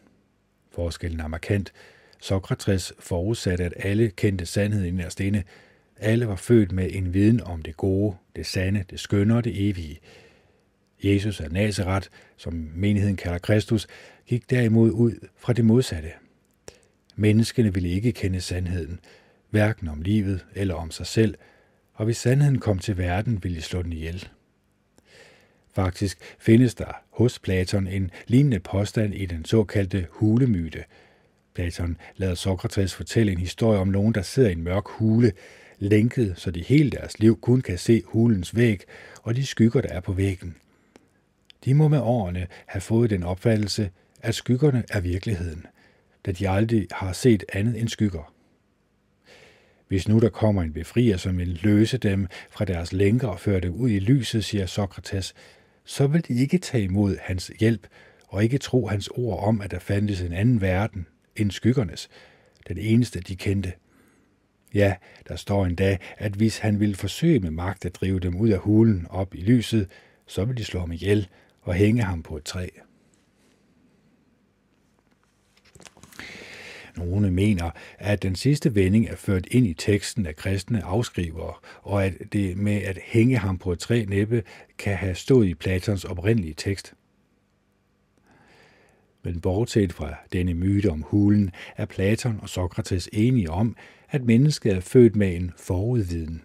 Forskellen er markant. Sokrates forudsatte, at alle kendte sandheden inderst inde. Alle var født med en viden om det gode, det sande, det skønne og det evige. Jesus af Nazareth, som menigheden kalder Kristus, gik derimod ud fra det modsatte. Menneskene ville ikke kende sandheden, hverken om livet eller om sig selv, og hvis sandheden kom til verden, ville de slå den ihjel. Faktisk findes der hos Platon en lignende påstand i den såkaldte hulemyte. Platon lader Sokrates fortælle en historie om nogen, der sidder i en mørk hule, lænket, så de hele deres liv kun kan se hulens væg og de skygger, der er på væggen. De må med årene have fået den opfattelse, at skyggerne er virkeligheden, da de aldrig har set andet end skygger. Hvis nu der kommer en befrier, som vil løse dem fra deres lænker og føre dem ud i lyset, siger Sokrates, så vil de ikke tage imod hans hjælp og ikke tro hans ord om, at der fandtes en anden verden end skyggernes, den eneste de kendte. Ja, der står en dag, at hvis han ville forsøge med magt at drive dem ud af hulen op i lyset, så vil de slå ham ihjel og hænge ham på et træ. Nogle mener, at den sidste vending er ført ind i teksten af kristne afskrivere, og at det med at hænge ham på et træ næppe kan have stået i Platons oprindelige tekst. Men bortset fra denne myte om hulen, er Platon og Sokrates enige om, at mennesket er født med en forudviden.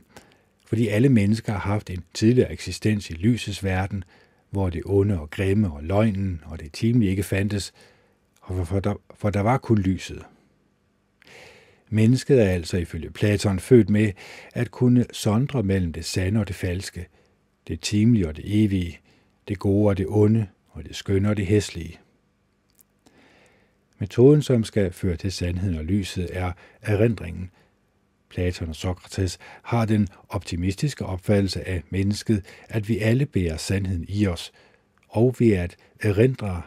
Fordi alle mennesker har haft en tidligere eksistens i lysets verden, hvor det onde og grimme og løgnen og det timelige ikke fandtes, og for der, for der var kun lyset. Mennesket er altså ifølge Platon født med at kunne sondre mellem det sande og det falske, det timelige og det evige, det gode og det onde, og det skønne og det hæslige. Metoden, som skal føre til sandheden og lyset, er erindringen. Platon og Sokrates har den optimistiske opfattelse af mennesket, at vi alle bærer sandheden i os, og ved at erindre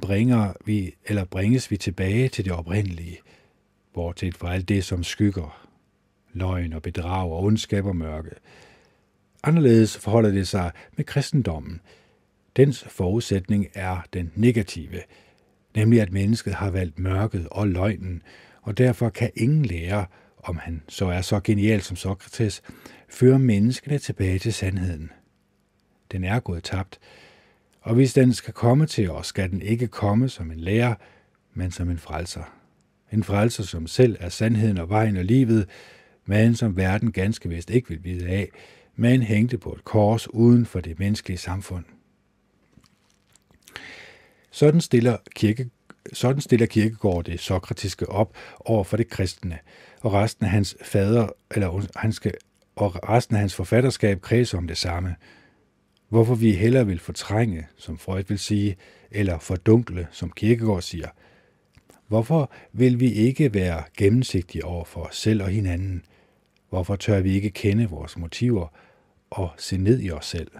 bringer vi, eller bringes vi tilbage til det oprindelige – bortset fra alt det, som skygger, løgn og bedrag og ondskab og mørke. Anderledes forholder det sig med kristendommen. Dens forudsætning er den negative, nemlig at mennesket har valgt mørket og løgnen, og derfor kan ingen lære, om han så er så genial som Sokrates, føre menneskene tilbage til sandheden. Den er gået tabt, og hvis den skal komme til os, skal den ikke komme som en lærer, men som en frelser en frelser, som selv er sandheden og vejen og livet, men som verden ganske vist ikke vil vide af, men hængte på et kors uden for det menneskelige samfund. Sådan stiller, kirke, sådan stiller kirkegård det sokratiske op over for det kristne, og resten af hans fader, eller han skal, og resten af hans forfatterskab kredser om det samme. Hvorfor vi hellere vil fortrænge, som Freud vil sige, eller fordunkle, som Kirkegård siger – Hvorfor vil vi ikke være gennemsigtige over for os selv og hinanden? Hvorfor tør vi ikke kende vores motiver og se ned i os selv?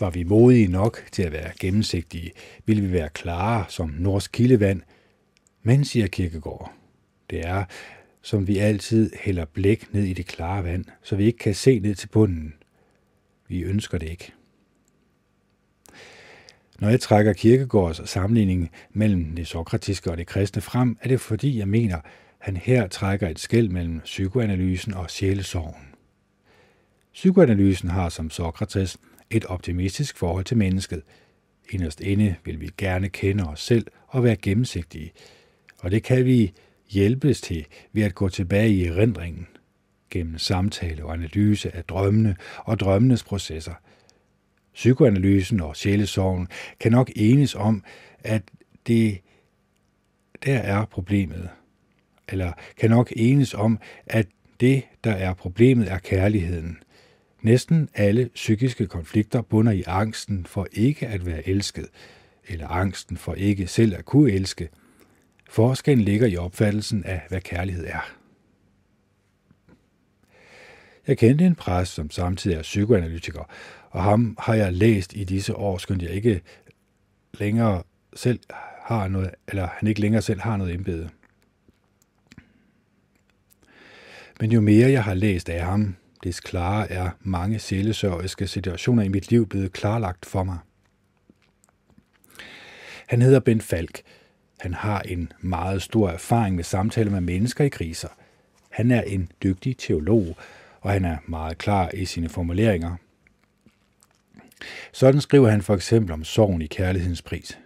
Var vi modige nok til at være gennemsigtige, ville vi være klare som norsk kildevand, men, siger Kirkegård, det er, som vi altid hælder blæk ned i det klare vand, så vi ikke kan se ned til bunden. Vi ønsker det ikke. Når jeg trækker Kirkegårds sammenligning mellem det sokratiske og det kristne frem, er det fordi, jeg mener, han her trækker et skæld mellem psykoanalysen og sjælesorgen. Psykoanalysen har som Sokrates et optimistisk forhold til mennesket. Inderst inde vil vi gerne kende os selv og være gennemsigtige, og det kan vi hjælpes til ved at gå tilbage i erindringen gennem samtale og analyse af drømmene og drømmenes processer. Psykoanalysen og sjælesorgen kan nok enes om, at det der er problemet, eller kan nok enes om, at det, der er problemet, er kærligheden. Næsten alle psykiske konflikter bunder i angsten for ikke at være elsket, eller angsten for ikke selv at kunne elske. Forskellen ligger i opfattelsen af, hvad kærlighed er. Jeg kendte en præst, som samtidig er psykoanalytiker, og ham har jeg læst i disse år, skønt jeg ikke længere selv har noget, eller han ikke længere selv har noget embede. Men jo mere jeg har læst af ham, des klare er mange sjælesørgiske situationer i mit liv blevet klarlagt for mig. Han hedder Ben Falk. Han har en meget stor erfaring med samtaler med mennesker i kriser. Han er en dygtig teolog, og han er meget klar i sine formuleringer. Sådan skriver han for eksempel om sorgen i kærlighedens pris.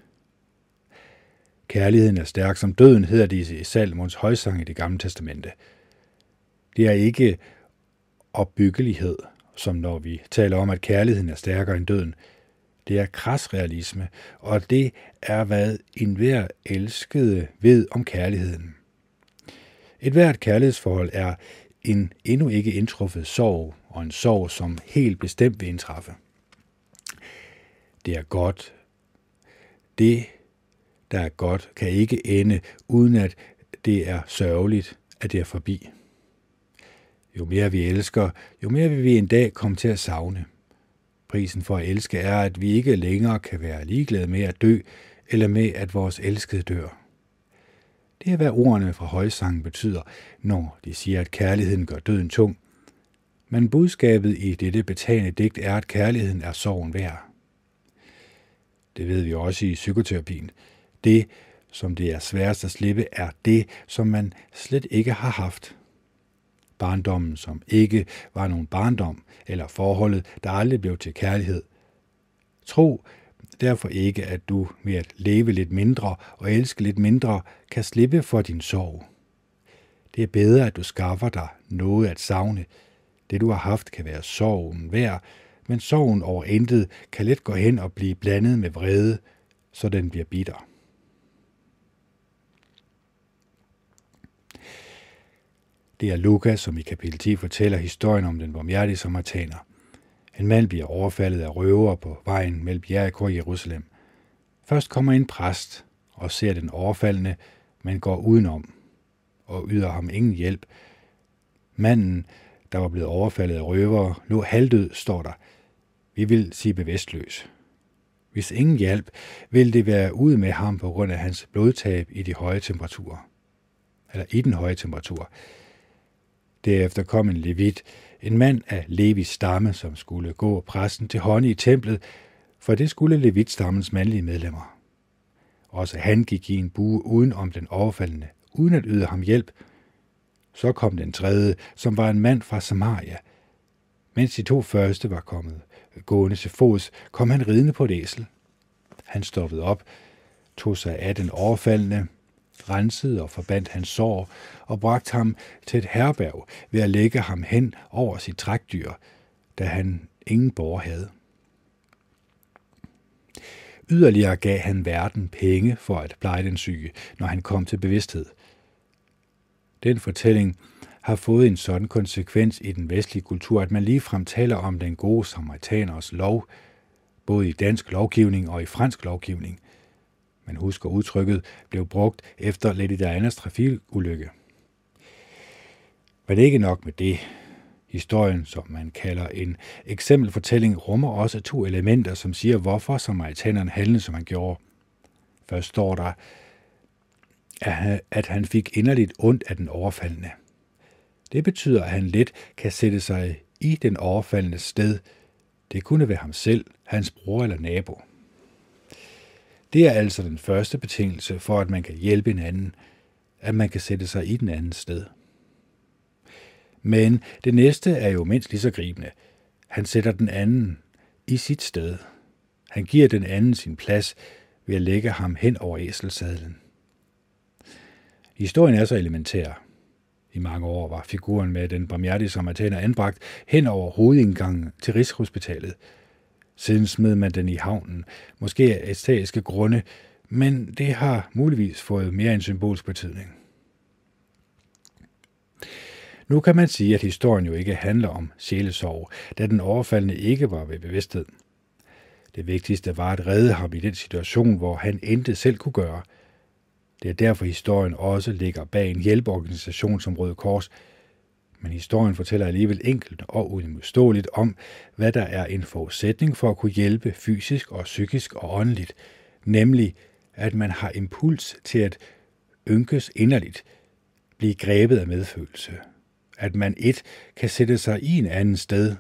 Kærligheden er stærk som døden, hedder det i Salmons højsang i det gamle testamente. Det er ikke opbyggelighed, som når vi taler om, at kærligheden er stærkere end døden. Det er krasrealisme, og det er, hvad enhver elskede ved om kærligheden. Et hvert kærlighedsforhold er en endnu ikke indtruffet sorg, og en sorg, som helt bestemt vil indtræffe. Det er godt. Det, der er godt, kan ikke ende, uden at det er sørgeligt, at det er forbi. Jo mere vi elsker, jo mere vil vi en dag komme til at savne. Prisen for at elske er, at vi ikke længere kan være ligeglade med at dø, eller med at vores elskede dør. Det er, hvad ordene fra højsangen betyder, når de siger, at kærligheden gør døden tung. Men budskabet i dette betagende digt er, at kærligheden er sorgen værd. Det ved vi også i psykoterapien. Det, som det er sværest at slippe, er det, som man slet ikke har haft. Barndommen, som ikke var nogen barndom, eller forholdet, der aldrig blev til kærlighed. Tro, derfor ikke, at du ved at leve lidt mindre og elske lidt mindre, kan slippe for din sorg. Det er bedre, at du skaffer dig noget at savne. Det du har haft kan være sorgen værd, men sorgen over intet kan let gå hen og blive blandet med vrede, så den bliver bitter. Det er Lukas, som i kapitel 10 fortæller historien om den barmhjertige samaritaner. En mand bliver overfaldet af røver på vejen mellem Jericho og Jerusalem. Først kommer en præst og ser den overfaldende, men går udenom og yder ham ingen hjælp. Manden, der var blevet overfaldet af røver, lå halvdød, står der. Vi vil sige bevidstløs. Hvis ingen hjælp, vil det være ude med ham på grund af hans blodtab i de høje temperaturer. Eller i den høje temperatur. Derefter kom en levit, en mand af Levis stamme, som skulle gå præsten til hånd i templet, for det skulle Levit-stammens mandlige medlemmer. Også han gik i en bue uden om den overfaldende, uden at yde ham hjælp. Så kom den tredje, som var en mand fra Samaria. Mens de to første var kommet gående til fods, kom han ridende på et æsel. Han stoppede op, tog sig af den overfaldende, rensede og forbandt hans sår og bragte ham til et herberg ved at lægge ham hen over sit trækdyr, da han ingen borger havde. Yderligere gav han verden penge for at pleje den syge, når han kom til bevidsthed. Den fortælling har fået en sådan konsekvens i den vestlige kultur, at man ligefrem taler om den gode samaritaners lov, både i dansk lovgivning og i fransk lovgivning – men husker udtrykket, blev brugt efter Lady Dianas trafikulykke. Men ikke nok med det. Historien, som man kalder en eksempelfortælling, rummer også to elementer, som siger, hvorfor samaritaneren handlede, som han gjorde. Først står der, at han fik inderligt ondt af den overfaldende. Det betyder, at han let kan sætte sig i den overfaldende sted. Det kunne være ham selv, hans bror eller nabo. Det er altså den første betingelse for, at man kan hjælpe en anden, at man kan sætte sig i den anden sted. Men det næste er jo mindst lige så gribende. Han sætter den anden i sit sted. Han giver den anden sin plads ved at lægge ham hen over æselsadlen. Historien er så elementær. I mange år var figuren med den barmhjertige samaritaner anbragt hen over hovedindgangen til Rigshospitalet. Siden smed man den i havnen, måske af æstetiske grunde, men det har muligvis fået mere en symbolsk betydning. Nu kan man sige, at historien jo ikke handler om sjælesorg, da den overfaldende ikke var ved bevidsthed. Det vigtigste var at redde ham i den situation, hvor han intet selv kunne gøre. Det er derfor historien også ligger bag en hjælpeorganisation som Røde Kors, men historien fortæller alligevel enkelt og uimodståeligt om, hvad der er en forudsætning for at kunne hjælpe fysisk og psykisk og åndeligt, nemlig at man har impuls til at ynkes inderligt, blive grebet af medfølelse. At man et kan sætte sig i en anden sted,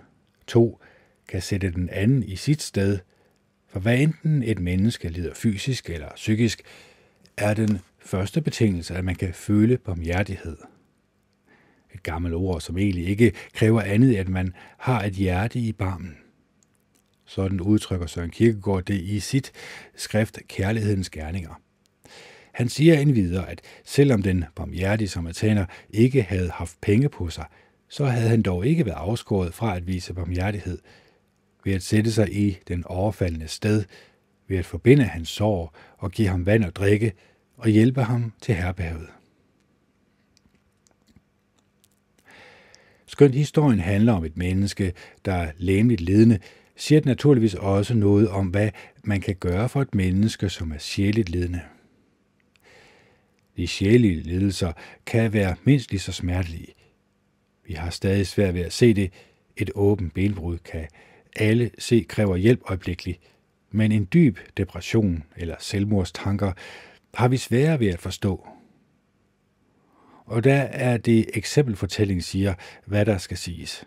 to kan sætte den anden i sit sted, for hvad enten et menneske lider fysisk eller psykisk, er den første betingelse, at man kan føle barmhjertighed. Et gammelt ord, som egentlig ikke kræver andet, end at man har et hjerte i barmen. Sådan udtrykker Søren Kierkegaard det i sit skrift Kærlighedens Gerninger. Han siger endvidere, at selvom den barmhjertige samaritaner ikke havde haft penge på sig, så havde han dog ikke været afskåret fra at vise barmhjertighed ved at sætte sig i den overfaldende sted, ved at forbinde hans sår og give ham vand og drikke og hjælpe ham til herberget. Skønt historien handler om et menneske, der er læmeligt lidende, siger det naturligvis også noget om, hvad man kan gøre for et menneske, som er sjæligt lidende. De sjælige lidelser kan være mindst lige så smertelige. Vi har stadig svært ved at se det. Et åbent benbrud kan alle se kræver hjælp øjeblikkeligt, men en dyb depression eller selvmordstanker har vi svære ved at forstå. Og der er det eksempelfortælling siger, hvad der skal siges.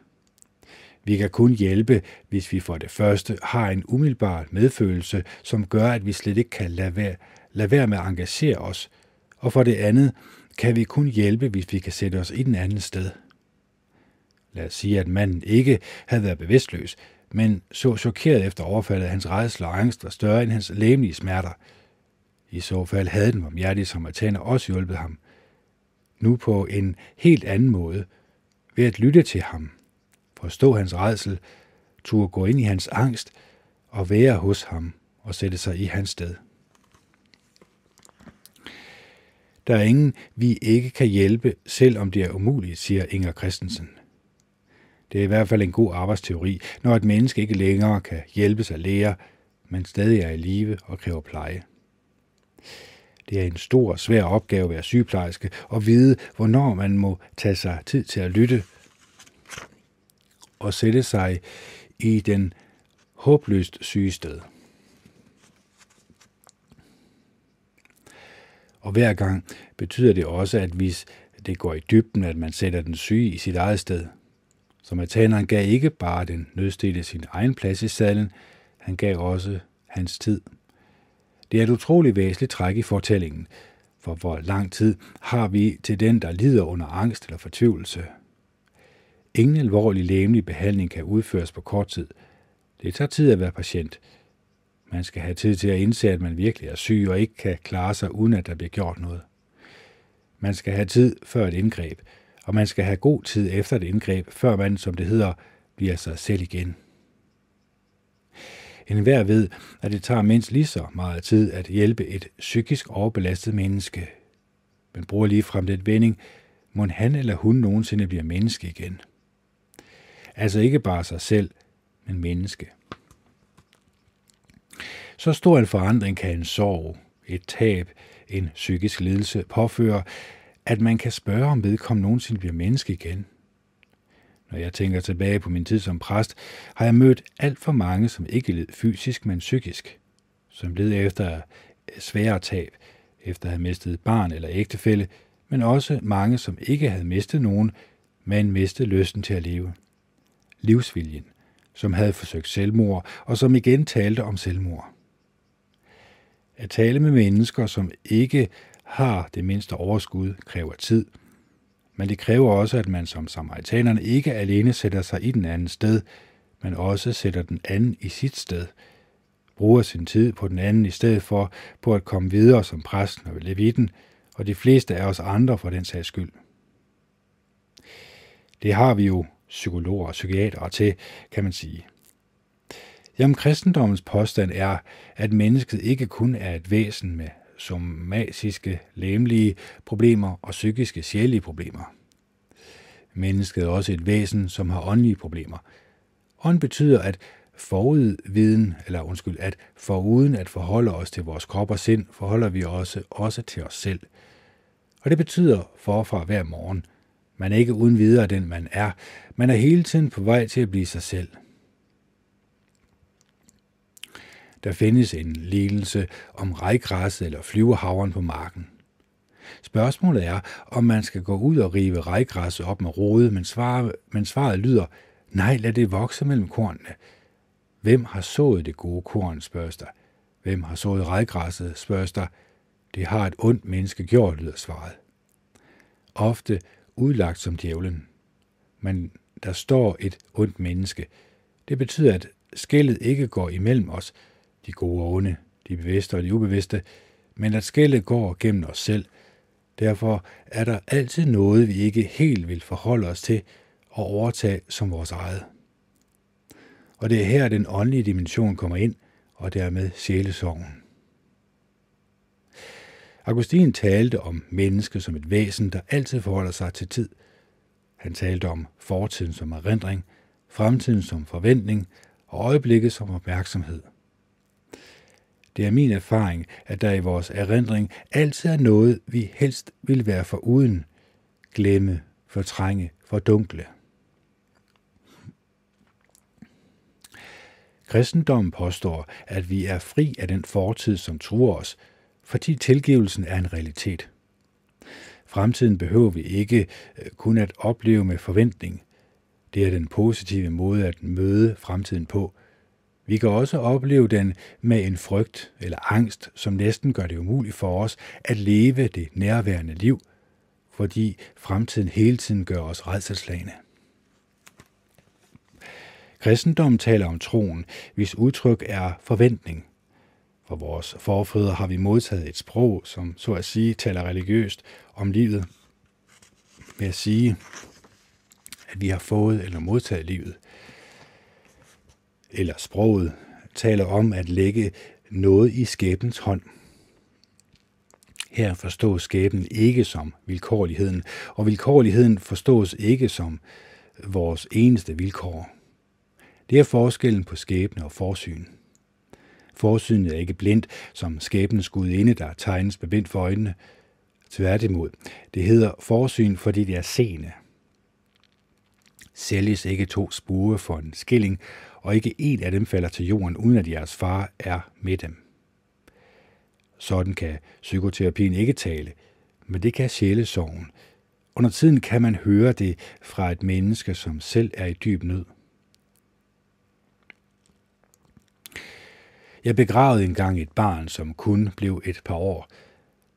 Vi kan kun hjælpe, hvis vi for det første har en umiddelbar medfølelse, som gør, at vi slet ikke kan lade være, lade være med at engagere os – og for det andet kan vi kun hjælpe, hvis vi kan sætte os i den anden sted. Lad os sige, at manden ikke havde været bevidstløs, men så chokeret efter overfaldet, at hans redsel og angst var større end hans læmelige smerter. I så fald havde den omhjertige samaritaner også hjulpet ham. Nu på en helt anden måde, ved at lytte til ham, forstå hans redsel, turde gå ind i hans angst og være hos ham og sætte sig i hans sted. Der er ingen, vi ikke kan hjælpe, selvom det er umuligt, siger Inger Christensen. Det er i hvert fald en god arbejdsteori, når et menneske ikke længere kan hjælpes af læger, men stadig er i live og kræver pleje. Det er en stor og svær opgave at være sygeplejerske og vide, hvornår man må tage sig tid til at lytte og sætte sig i den håbløst syge sted. Og hver gang betyder det også, at hvis det går i dybden, at man sætter den syge i sit eget sted. Så Mataneren gav ikke bare den nødstede sin egen plads i sadlen, han gav også hans tid. Det er et utroligt væsentligt træk i fortællingen, for hvor lang tid har vi til den, der lider under angst eller fortvivlelse. Ingen alvorlig læmelig behandling kan udføres på kort tid. Det tager tid at være patient, man skal have tid til at indse, at man virkelig er syg og ikke kan klare sig, uden at der bliver gjort noget. Man skal have tid før et indgreb, og man skal have god tid efter et indgreb, før man, som det hedder, bliver sig selv igen. En hver ved, at det tager mindst lige så meget tid at hjælpe et psykisk overbelastet menneske. Man bruger lige frem den vending, må han eller hun nogensinde bliver menneske igen. Altså ikke bare sig selv, men menneske. Så stor en forandring kan en sorg, et tab, en psykisk lidelse påføre, at man kan spørge, om vedkommende nogensinde bliver menneske igen. Når jeg tænker tilbage på min tid som præst, har jeg mødt alt for mange, som ikke led fysisk, men psykisk. Som led efter svære tab, efter at have mistet barn eller ægtefælle, men også mange, som ikke havde mistet nogen, men mistet lysten til at leve. Livsviljen, som havde forsøgt selvmord, og som igen talte om selvmord. At tale med mennesker, som ikke har det mindste overskud, kræver tid, men det kræver også, at man som samaritanerne ikke alene sætter sig i den anden sted, men også sætter den anden i sit sted, bruger sin tid på den anden i stedet for på at komme videre som præsten og levitten, og de fleste af os andre for den sags skyld. Det har vi jo psykologer og psykiatere til, kan man sige. Jamen, kristendommens påstand er, at mennesket ikke kun er et væsen med somatiske, læmelige problemer og psykiske, sjælige problemer. Mennesket er også et væsen, som har åndelige problemer. Ånd betyder, at forudviden, eller undskyld, at foruden at forholde os til vores krop og sind, forholder vi også, også til os selv. Og det betyder forfra hver morgen. Man er ikke uden videre den, man er. Man er hele tiden på vej til at blive sig selv – Der findes en lignelse om rejgræsset eller flyvehavren på marken. Spørgsmålet er, om man skal gå ud og rive rejgræsset op med rode, men svaret, men svaret lyder, nej, lad det vokse mellem kornene. Hvem har sået det gode korn, spørges der. Hvem har sået rejgræsset, spørges der. Det har et ondt menneske gjort, lyder svaret. Ofte udlagt som djævlen. Men der står et ondt menneske. Det betyder, at skældet ikke går imellem os, de gode og onde, de bevidste og de ubevidste, men at skældet går gennem os selv. Derfor er der altid noget, vi ikke helt vil forholde os til og overtage som vores eget. Og det er her, den åndelige dimension kommer ind, og dermed sjælesorgen. Augustin talte om mennesket som et væsen, der altid forholder sig til tid. Han talte om fortiden som erindring, fremtiden som forventning og øjeblikket som opmærksomhed – det er min erfaring, at der i vores erindring altid er noget, vi helst vil være for uden, glemme, fortrænge, fordunkle. Kristendommen påstår, at vi er fri af den fortid, som truer os, fordi tilgivelsen er en realitet. Fremtiden behøver vi ikke øh, kun at opleve med forventning. Det er den positive måde at møde fremtiden på – vi kan også opleve den med en frygt eller angst, som næsten gør det umuligt for os at leve det nærværende liv, fordi fremtiden hele tiden gør os redselslagende. Kristendommen taler om troen, hvis udtryk er forventning. For vores forfædre har vi modtaget et sprog, som så at sige taler religiøst om livet. Ved at sige, at vi har fået eller modtaget livet eller sproget, taler om at lægge noget i skæbens hånd. Her forstås skæben ikke som vilkårligheden, og vilkårligheden forstås ikke som vores eneste vilkår. Det er forskellen på skæbne og forsyn. Forsynet er ikke blindt, som skæbens gudinde, der tegnes bevendt for øjnene. Tværtimod, det hedder forsyn, fordi det er seende. Sælges ikke to spure for en skilling, og ikke en af dem falder til jorden, uden at jeres far er med dem. Sådan kan psykoterapien ikke tale, men det kan sjælesorgen. Under tiden kan man høre det fra et menneske, som selv er i dyb nød. Jeg begravede engang et barn, som kun blev et par år.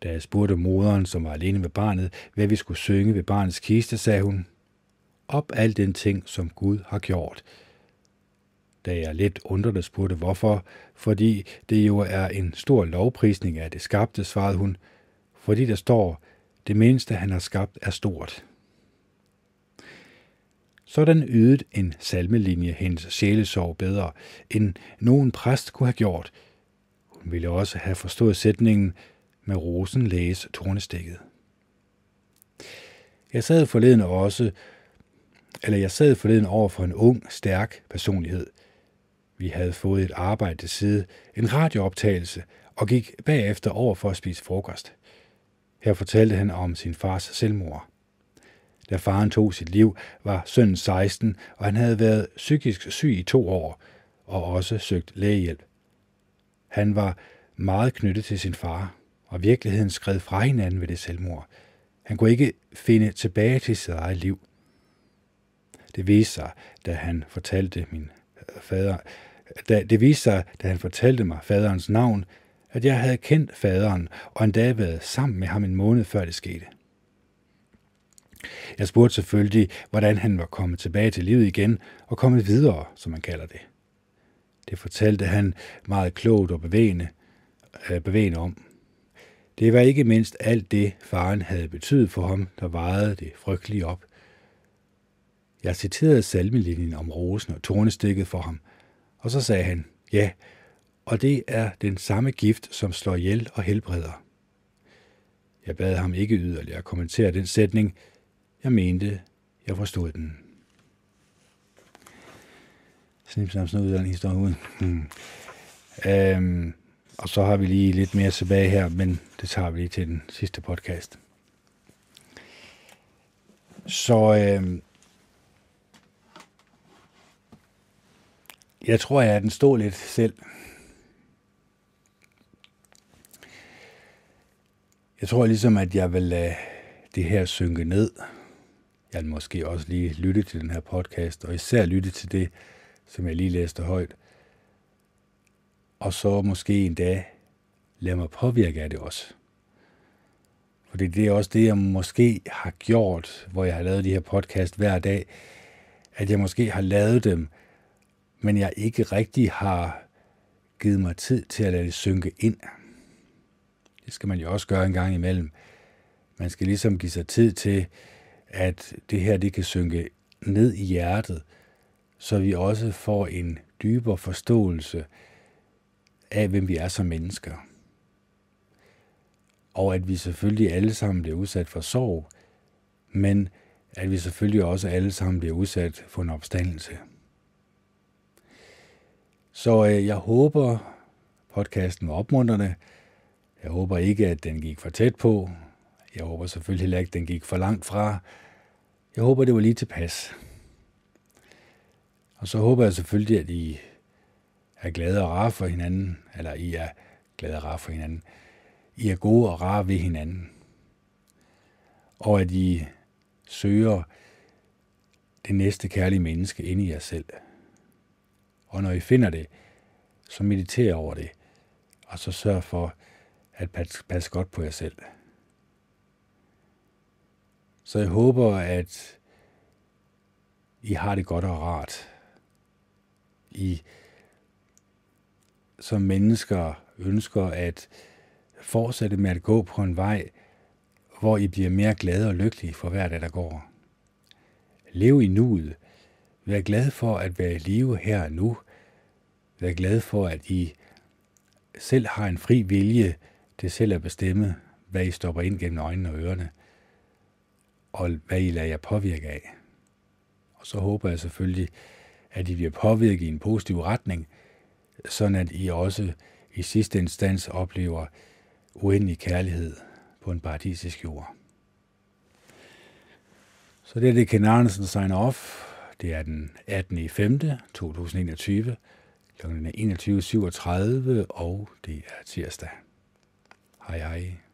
Da jeg spurgte moderen, som var alene med barnet, hvad vi skulle synge ved barnets kiste, sagde hun, op al den ting, som Gud har gjort – da jeg lidt undrende spurgte hvorfor, fordi det jo er en stor lovprisning af det skabte, svarede hun, fordi der står, det mindste han har skabt er stort. Sådan ydede en salmelinje hendes sjælesorg bedre, end nogen præst kunne have gjort. Hun ville også have forstået sætningen med rosen læges tornestikket. Jeg sad forleden også, eller jeg sad forleden over for en ung, stærk personlighed – vi havde fået et arbejde til side, en radiooptagelse, og gik bagefter over for at spise frokost. Her fortalte han om sin fars selvmord. Da faren tog sit liv, var sønnen 16, og han havde været psykisk syg i to år, og også søgt lægehjælp. Han var meget knyttet til sin far, og virkeligheden skred fra hinanden ved det selvmord. Han kunne ikke finde tilbage til sit eget liv. Det viste sig, da han fortalte min øh, fader, da, det viste sig, da han fortalte mig faderens navn, at jeg havde kendt faderen og endda været sammen med ham en måned før det skete. Jeg spurgte selvfølgelig, hvordan han var kommet tilbage til livet igen og kommet videre, som man kalder det. Det fortalte han meget klogt og bevægende, øh, bevægende om. Det var ikke mindst alt det, faren havde betydet for ham, der vejede det frygtelige op. Jeg citerede salmelinjen om rosen og tornestikket for ham, og så sagde han, ja, og det er den samme gift, som slår ihjel og helbreder. Jeg bad ham ikke yderligere kommentere den sætning. Jeg mente, jeg forstod den. Snip, snap, snud, den historie ud. Hmm. Øhm, og så har vi lige lidt mere tilbage her, men det tager vi lige til den sidste podcast. Så øhm, jeg tror, jeg er den stå lidt selv. Jeg tror ligesom, at jeg vil lade det her synke ned. Jeg vil måske også lige lytte til den her podcast, og især lytte til det, som jeg lige læste højt. Og så måske en dag lade mig påvirke af det også. For det er også det, jeg måske har gjort, hvor jeg har lavet de her podcast hver dag, at jeg måske har lavet dem, men jeg ikke rigtig har givet mig tid til at lade det synke ind. Det skal man jo også gøre en gang imellem. Man skal ligesom give sig tid til, at det her det kan synke ned i hjertet, så vi også får en dybere forståelse af, hvem vi er som mennesker. Og at vi selvfølgelig alle sammen bliver udsat for sorg, men at vi selvfølgelig også alle sammen bliver udsat for en opstandelse. Så øh, jeg håber, podcasten var opmuntrende. Jeg håber ikke, at den gik for tæt på. Jeg håber selvfølgelig heller ikke, at den gik for langt fra. Jeg håber, det var lige tilpas. Og så håber jeg selvfølgelig, at I er glade og rare for hinanden, eller I er glade og rare for hinanden. I er gode og rare ved hinanden. Og at I søger det næste kærlige menneske inde i jer selv. Og når I finder det, så mediter over det, og så sørg for at passe godt på jer selv. Så jeg håber, at I har det godt og rart. I som mennesker ønsker at fortsætte med at gå på en vej, hvor I bliver mere glade og lykkelige for hver dag, der går. Lev i nuet. Vær glad for at være i live her og nu. Vær glad for, at I selv har en fri vilje til selv at bestemme, hvad I stopper ind gennem øjnene og ørerne, og hvad I lader jer påvirke af. Og så håber jeg selvfølgelig, at I bliver påvirket i en positiv retning, sådan at I også i sidste instans oplever uendelig kærlighed på en paradisisk jord. Så det er det, Ken Arnesen signer off. Det er den 18. i 5. 2021 kl. 21.37, og det er tirsdag. Hej hej.